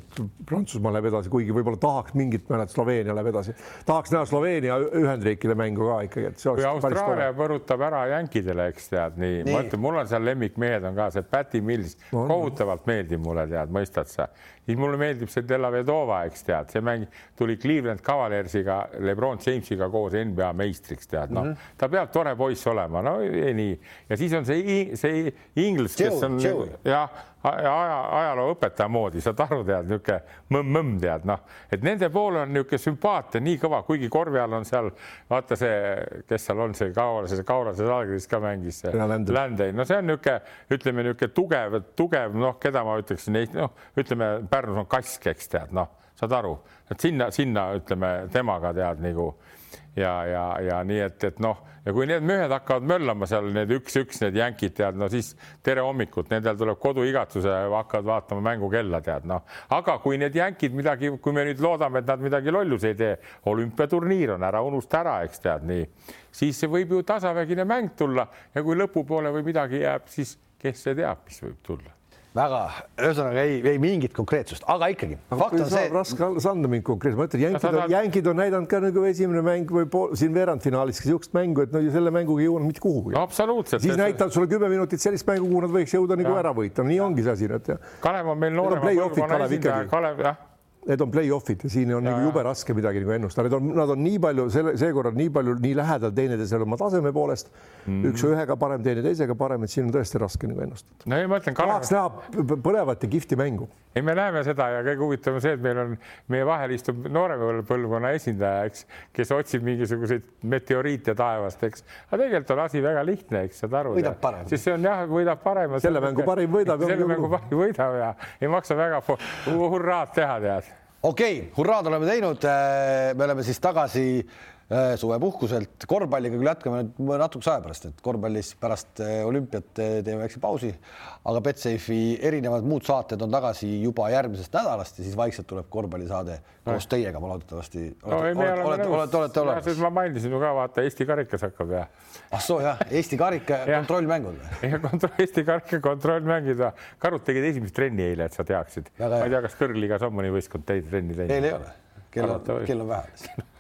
Prantsusmaa läheb edasi, kuigi võib-olla tahaks mingit mõned Sloveenia läheb edasi. tahaks näha Sloveenia Ühendriikide mängu ka ikkagi, et see oleks. kui Austraalia põrutab ära jänkidele, eks tead nii, nii., ma ütlen, mul on seal lemmikmehed on ka see Patty Mills no,, kohutavalt meeldib mulle tead, mõistad sa siis mulle meeldib see Della Vedova, eks tead, see mäng tuli Cleveland Cavaliersiga, Lebron Jamesiga koos NBA meistriks tead noh mm -hmm., ta peab tore poiss olema, no ei, nii ja siis on see, see inglas, kes on jah aja, ajalooõpetaja moodi, saad aru, tead niisugune mõmm-mõmm tead noh, et nende pool on niisugune sümpaatia nii kõva, kuigi korvi all on seal vaata see, kes seal on see Kaurase, see Kaurase Salgris ka mängis Ländei, no see on niisugune, ütleme niisugune tugev, tugev noh, keda ma ütleksin, noh, ütleme Pärnus on Kask, eks tead noh, saad aru, et sinna, sinna ütleme temaga tead nagu ja, ja, ja nii et, et noh, ja kui need mehed hakkavad möllama seal need üks-üks, need jänkid tead, no siis tere hommikut, nendel tuleb koduigatsus ja hakkavad vaatama mängukella tead noh, aga kui need jänkid midagi, kui me nüüd loodame, et nad midagi lollus ei tee, olümpiaturniir on ära, unusta ära, eks tead nii, siis võib ju tasavägine mäng tulla ja kui lõpupoole või midagi jääb, siis kes see teab, mis võib tulla väga, ühesõnaga ei, ei mingit konkreetsust, aga ikkagi. fakt on see. raske anda mingit konkreetset, ma ütlen, jänkid on, jänkid on näidanud ka nagu esimene mäng või pool siin veerandfinaalis niisugust mängu, et no selle mänguga ei jõua mitte kuhugi no,. absoluutselt. siis näitavad sulle kümme minutit sellist mängu, kuhu nad võiks jõuda nagu ära võita, nii ongi see asi, et. Kalev on meil noorema põlvkonna esindaja, Kalev jah need on play-off'id ja siin on ja, nagu jube raske midagi nagu ennustada, need on, nad on nii palju selle, seekord nii palju nii lähedal teineteisele oma taseme poolest mm.. üks ühega parem, teine teisega parem, et siin on tõesti raske nagu ennustada. no ei, ma ütlen Kalev.... tahaks näha põnevat ja kihvti mängu. ei, me näeme seda ja kõige huvitavam on see, et meil on meie vahel istub noorema põlvkonna esindaja, eks, kes otsib mingisuguseid meteoriite taevast, eks. aga tegelikult on asi väga lihtne, eks saad aru. võidab parem. siis see on jah, võidab parem. selle mängu parim võidab. selle mängu parim võidab ja ei maksa väga hurraad teha, tead okei okay,, hurraad oleme teinud. Äh, me oleme siis tagasi suvepuhkuselt, korvpalliga küll jätkame nüüd natukese aja pärast, et korvpallis pärast äh, olümpiat äh, teeme väikse pausi, aga Betsafe'i erinevad muud saated on tagasi juba järgmisest nädalast ja siis vaikselt tuleb korvpallisaade koos teiega, ma loodetavasti no, olete, olete, olete, olete, olemas. ma mainisin ju ka, vaata Eesti karikas hakkab ja. ah soo jah, Eesti karika kontrollmängud või? kontroll, Eesti karika kontrollmängud, Karud tegid esimest trenni eile, et sa teaksid. ma ei tea, kas kõrgliigas on mõni võistkond teid trenni teinud? meil ei ole, kell on, kell on vähe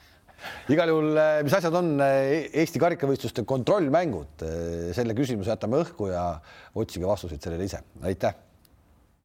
igal juhul, eh, mis asjad on eh, Eesti karikavõistluste kontrollmängud, eh, selle küsimuse jätame õhku ja otsige vastuseid sellele ise. aitäh